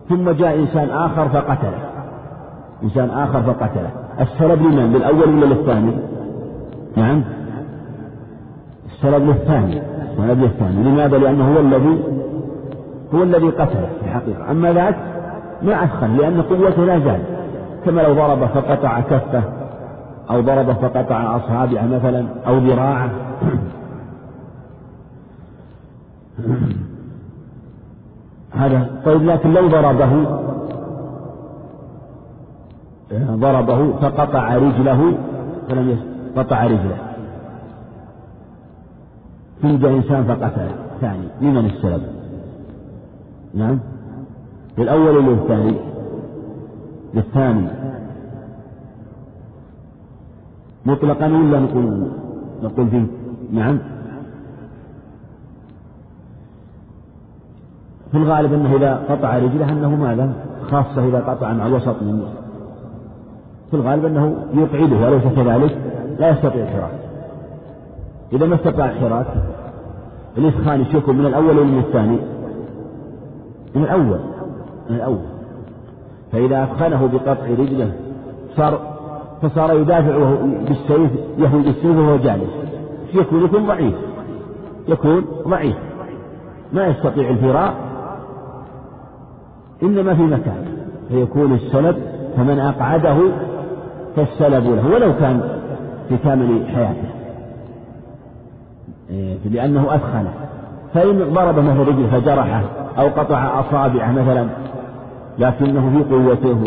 ثم جاء إنسان آخر فقتله. إنسان آخر فقتله. السلب لمن؟ للأول ولا للثاني؟ نعم. السلب للثاني. السلب للثاني. لماذا؟ لأنه هو الذي هو الذي قتله في الحقيقة. أما ذاك ما أسخن لأن قوته لا زال. كما لو ضرب فقطع كفه أو ضرب فقطع أصابعه مثلا أو ذراعه. هذا. طيب لكن لو ضربه ضربه فقطع رجله فلم قطع رجله. جاء إنسان فقتله ثاني. لمن السبب؟ نعم. للأول ولا للثاني؟ للثاني. مطلقا ولا نقول نقول فيه؟ نعم. في الغالب أنه إذا قطع رجله أنه ماذا؟ خاصة إذا قطع مع الوسط من في الغالب أنه يقعده وليس كذلك. لا يستطيع الحراك إذا ما استطاع الحراك الإسخان يكون من الأول ولا من الثاني؟ من الأول من الأول. فإذا أثخنه بقطع رجله صار فصار يدافع بالسيف يهوي بالسيف وهو جالس. يكون يكون ضعيف. يكون ضعيف. ما يستطيع الفراق إنما في مكان فيكون السلب فمن أقعده فالسلب له ولو كان في كامل حياته. إيه، لأنه أثخنه فإن ضرب مثلا رجل فجرحه أو قطع أصابعه مثلا لكنه في قوته.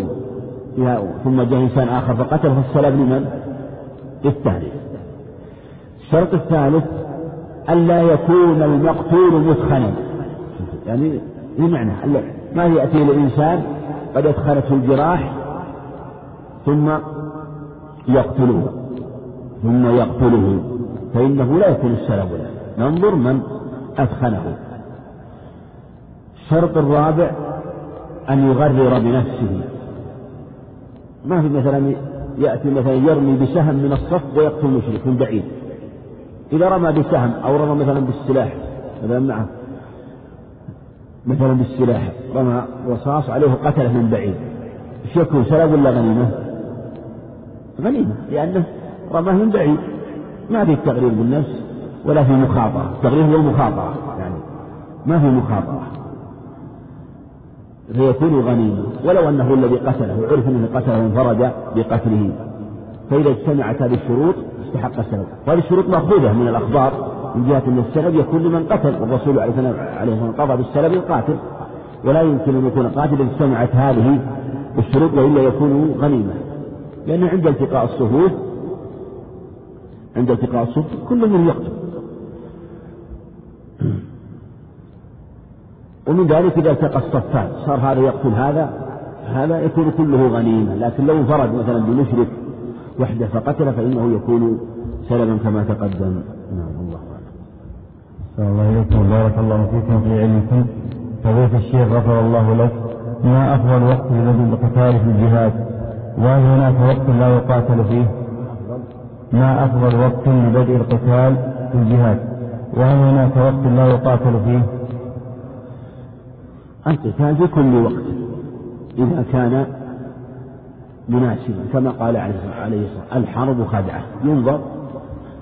ثم جاء إنسان آخر فقتله فالسلب لمن؟ للثالث. الشرط الثالث ألا يكون المقتول مثخنا يعني بمعنى ما يأتي الإنسان قد أدخلته الجراح ثم يقتله ثم يقتله فإنه لا يكون السلب له. ننظر من أثخنه الشرط الرابع أن يغرر بنفسه. ما في مثلا يأتي مثلا يرمي بسهم من الصف ويقتل مشرك من بعيد. إذا رمى بسهم أو رمى مثلا بالسلاح مثلا معه مثلا بالسلاح. رمى رصاص عليه قتلة من بعيد. إيش يكون سلب ولا غنيمة؟ غنيمة لأنه رماه من بعيد. ما في تغرير بالنفس ولا في مخاطرة. التغرير هو المخاطرة يعني ما في مخاطرة. فيكون غنيمة. ولو أنه الذي قتله وعرف أنه قتله وانفرد بقتله. فإذا اجتمعت هذه الشروط استحق السبب. وهذه الشروط مأخوذة من الأخبار. من جهة أن السبب يكون لمن قتل والرسول عليه الصلاة قضى بالسبب القاتل ولا يمكن أن يكون قاتل اجتمعت هذه الشروط وإلا يكون غنيمة لأن عند التقاء الصفوف عند التقاء الصفوف كل من يقتل. ومن ذلك إذا التقى الصفان صار هذا يقتل هذا هذا يكون كله غنيمة لكن لو انفرد مثلا بمشرك وحده فقتل فإنه يكون سلبا كما تقدم. الله إليكم بارك الله فيكم في علمكم فضيلة الشيخ غفر الله لك ما أفضل وقت لبدء القتال في الجهاد؟ وهل هناك وقت لا يقاتل فيه؟ ما أفضل وقت لبدء القتال في الجهاد؟ وهل هناك وقت لا يقاتل فيه؟ القتال في كل وقت إذا كان مناسبا كما قال عليه الصلاة الحرب خدعة ينظر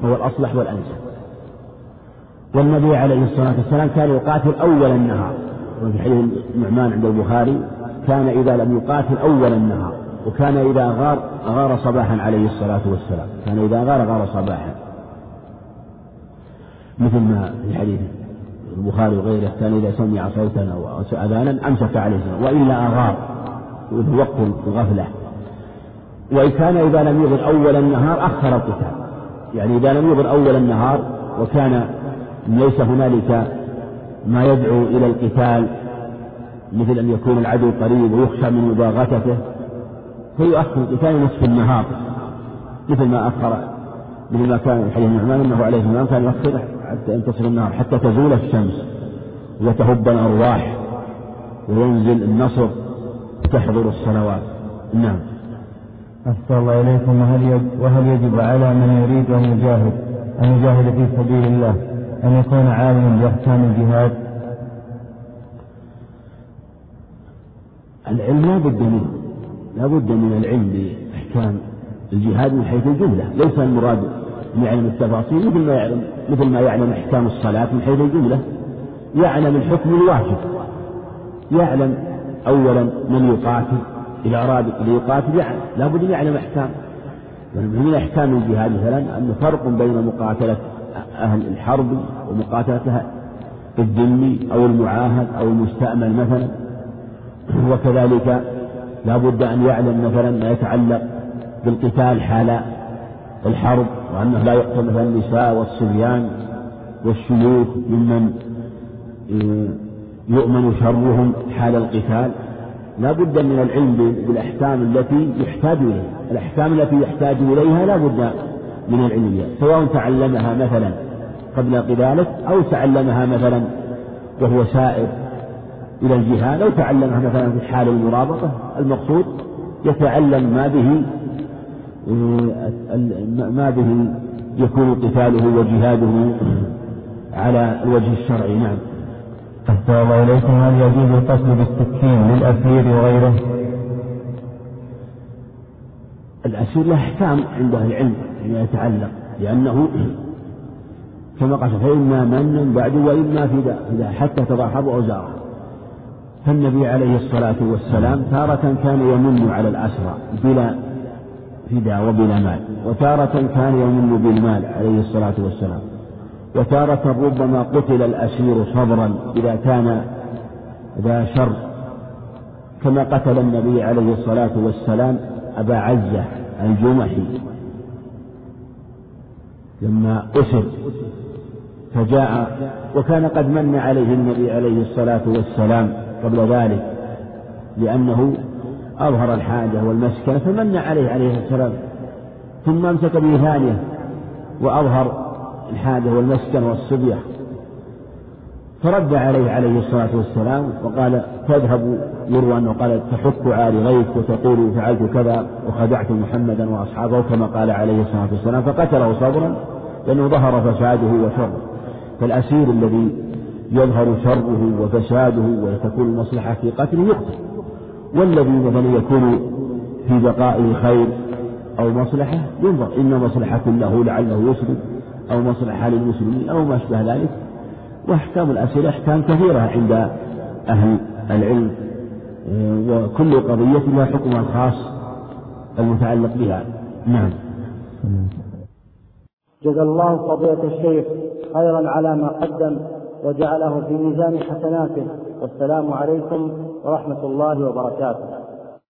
هو الأصلح والأنسب. والنبي عليه الصلاة والسلام كان يقاتل أول النهار. وفي حديث النعمان عند البخاري كان إذا لم يقاتل أول النهار وكان إذا غار غار صباحا عليه الصلاة والسلام. كان إذا غار غار صباحا. مثل ما في حديث البخاري وغيره كان إذا سمع صوتا أو أذانا أمسك عليه السلام وإلا أغار وقت الغفلة. وإن كان إذا لم يظهر أول النهار أخر القتال. يعني إذا لم يظهر أول النهار وكان ليس هنالك ما يدعو إلى القتال مثل أن يكون العدو قريب ويخشى من مباغتته فيؤخر القتال نصف النهار مثل ما أخر مثل ما كان حديث النعمان أنه عليه السلام كان يؤخر حتى ينتصر النهار حتى تزول الشمس وتهب الأرواح وينزل النصر تحضر الصلوات. نعم. أحسن الله إليكم. وهل وهل يجب على من يريد أن يجاهد أن يجاهد في سبيل الله؟ أن يكون عالما بأحكام الجهاد؟ العلم لا بد منه. لا بد من العلم بأحكام الجهاد من حيث الجملة. ليس المراد يعلم التفاصيل مثل ما يعلم مثل ما يعلم أحكام الصلاة من حيث الجملة. يعلم الحكم الواجب. يعلم أولا من يقاتل. إذا أراد ليقاتل يعلم. لابد أن يعلم أحكام. من أحكام الجهاد مثلا أن فرق بين مقاتلة أهل الحرب ومقاتلة الذمي أو المعاهد أو المستأمن مثلا. وكذلك لا بد أن يعلم مثلا ما يتعلق بالقتال حال الحرب وأنه لا يقتل مثلا النساء والصبيان والشيوخ ممن يؤمن شرهم حال القتال. لا بد من العلم بالأحكام التي يحتاج إليها. الأحكام التي يحتاج إليها لا بد من العلم بها سواء تعلمها مثلا قبل قتاله أو تعلمها مثلا وهو سائر إلى الجهاد أو تعلمها مثلا في حال المرابطة. المقصود يتعلم ما به ما به يكون قتاله وجهاده على الوجه الشرعي. نعم. أحسن الله إليكم هل يجوز القتل بالسكين للأسير وغيره؟ الأسير له أحكام عند أهل العلم فيما يتعلق لأنه كما قال فإما من بعد وإما فداء حتى تضاحب أوزاره فالنبي عليه الصلاة والسلام تارة كان يمن على الأسرى بلا فداء وبلا مال وتارة كان يمن بالمال عليه الصلاة والسلام. وتارة ربما قتل الأسير صبرا إذا كان ذا شر. كما قتل النبي عليه الصلاة والسلام أبا عزة الجمحي. لما أسر فجاء وكان قد من عليه النبي عليه الصلاة والسلام قبل ذلك لأنه أظهر الحاجة والمسكنة فمن عليه عليه السلام ثم أمسك به ثانية وأظهر الحاجة والمسكنة والصبية. فرد عليه عليه الصلاة والسلام وقال تذهب يروى أنه قال تحك عالي غيث وتقول فعلت كذا وخدعت محمدا وأصحابه كما قال عليه الصلاة والسلام فقتله صبرا لأنه ظهر فساده وشره. فالأسير الذي يظهر شره وفساده وتكون المصلحة في قتله يقتل. والذي مثلا يكون في بقائه خير أو مصلحة ينظر. إن مصلحة له لعله يسلم أو مصلحة للمسلمين أو ما أشبه ذلك. وأحكام الأسئلة أحكام كثيرة عند أهل العلم. وكل قضية لها حكمها الخاص المتعلق بها. نعم. جزا الله فضيلة الشيخ خيرا على ما قدم وجعله في ميزان حسناته. والسلام عليكم ورحمة الله وبركاته.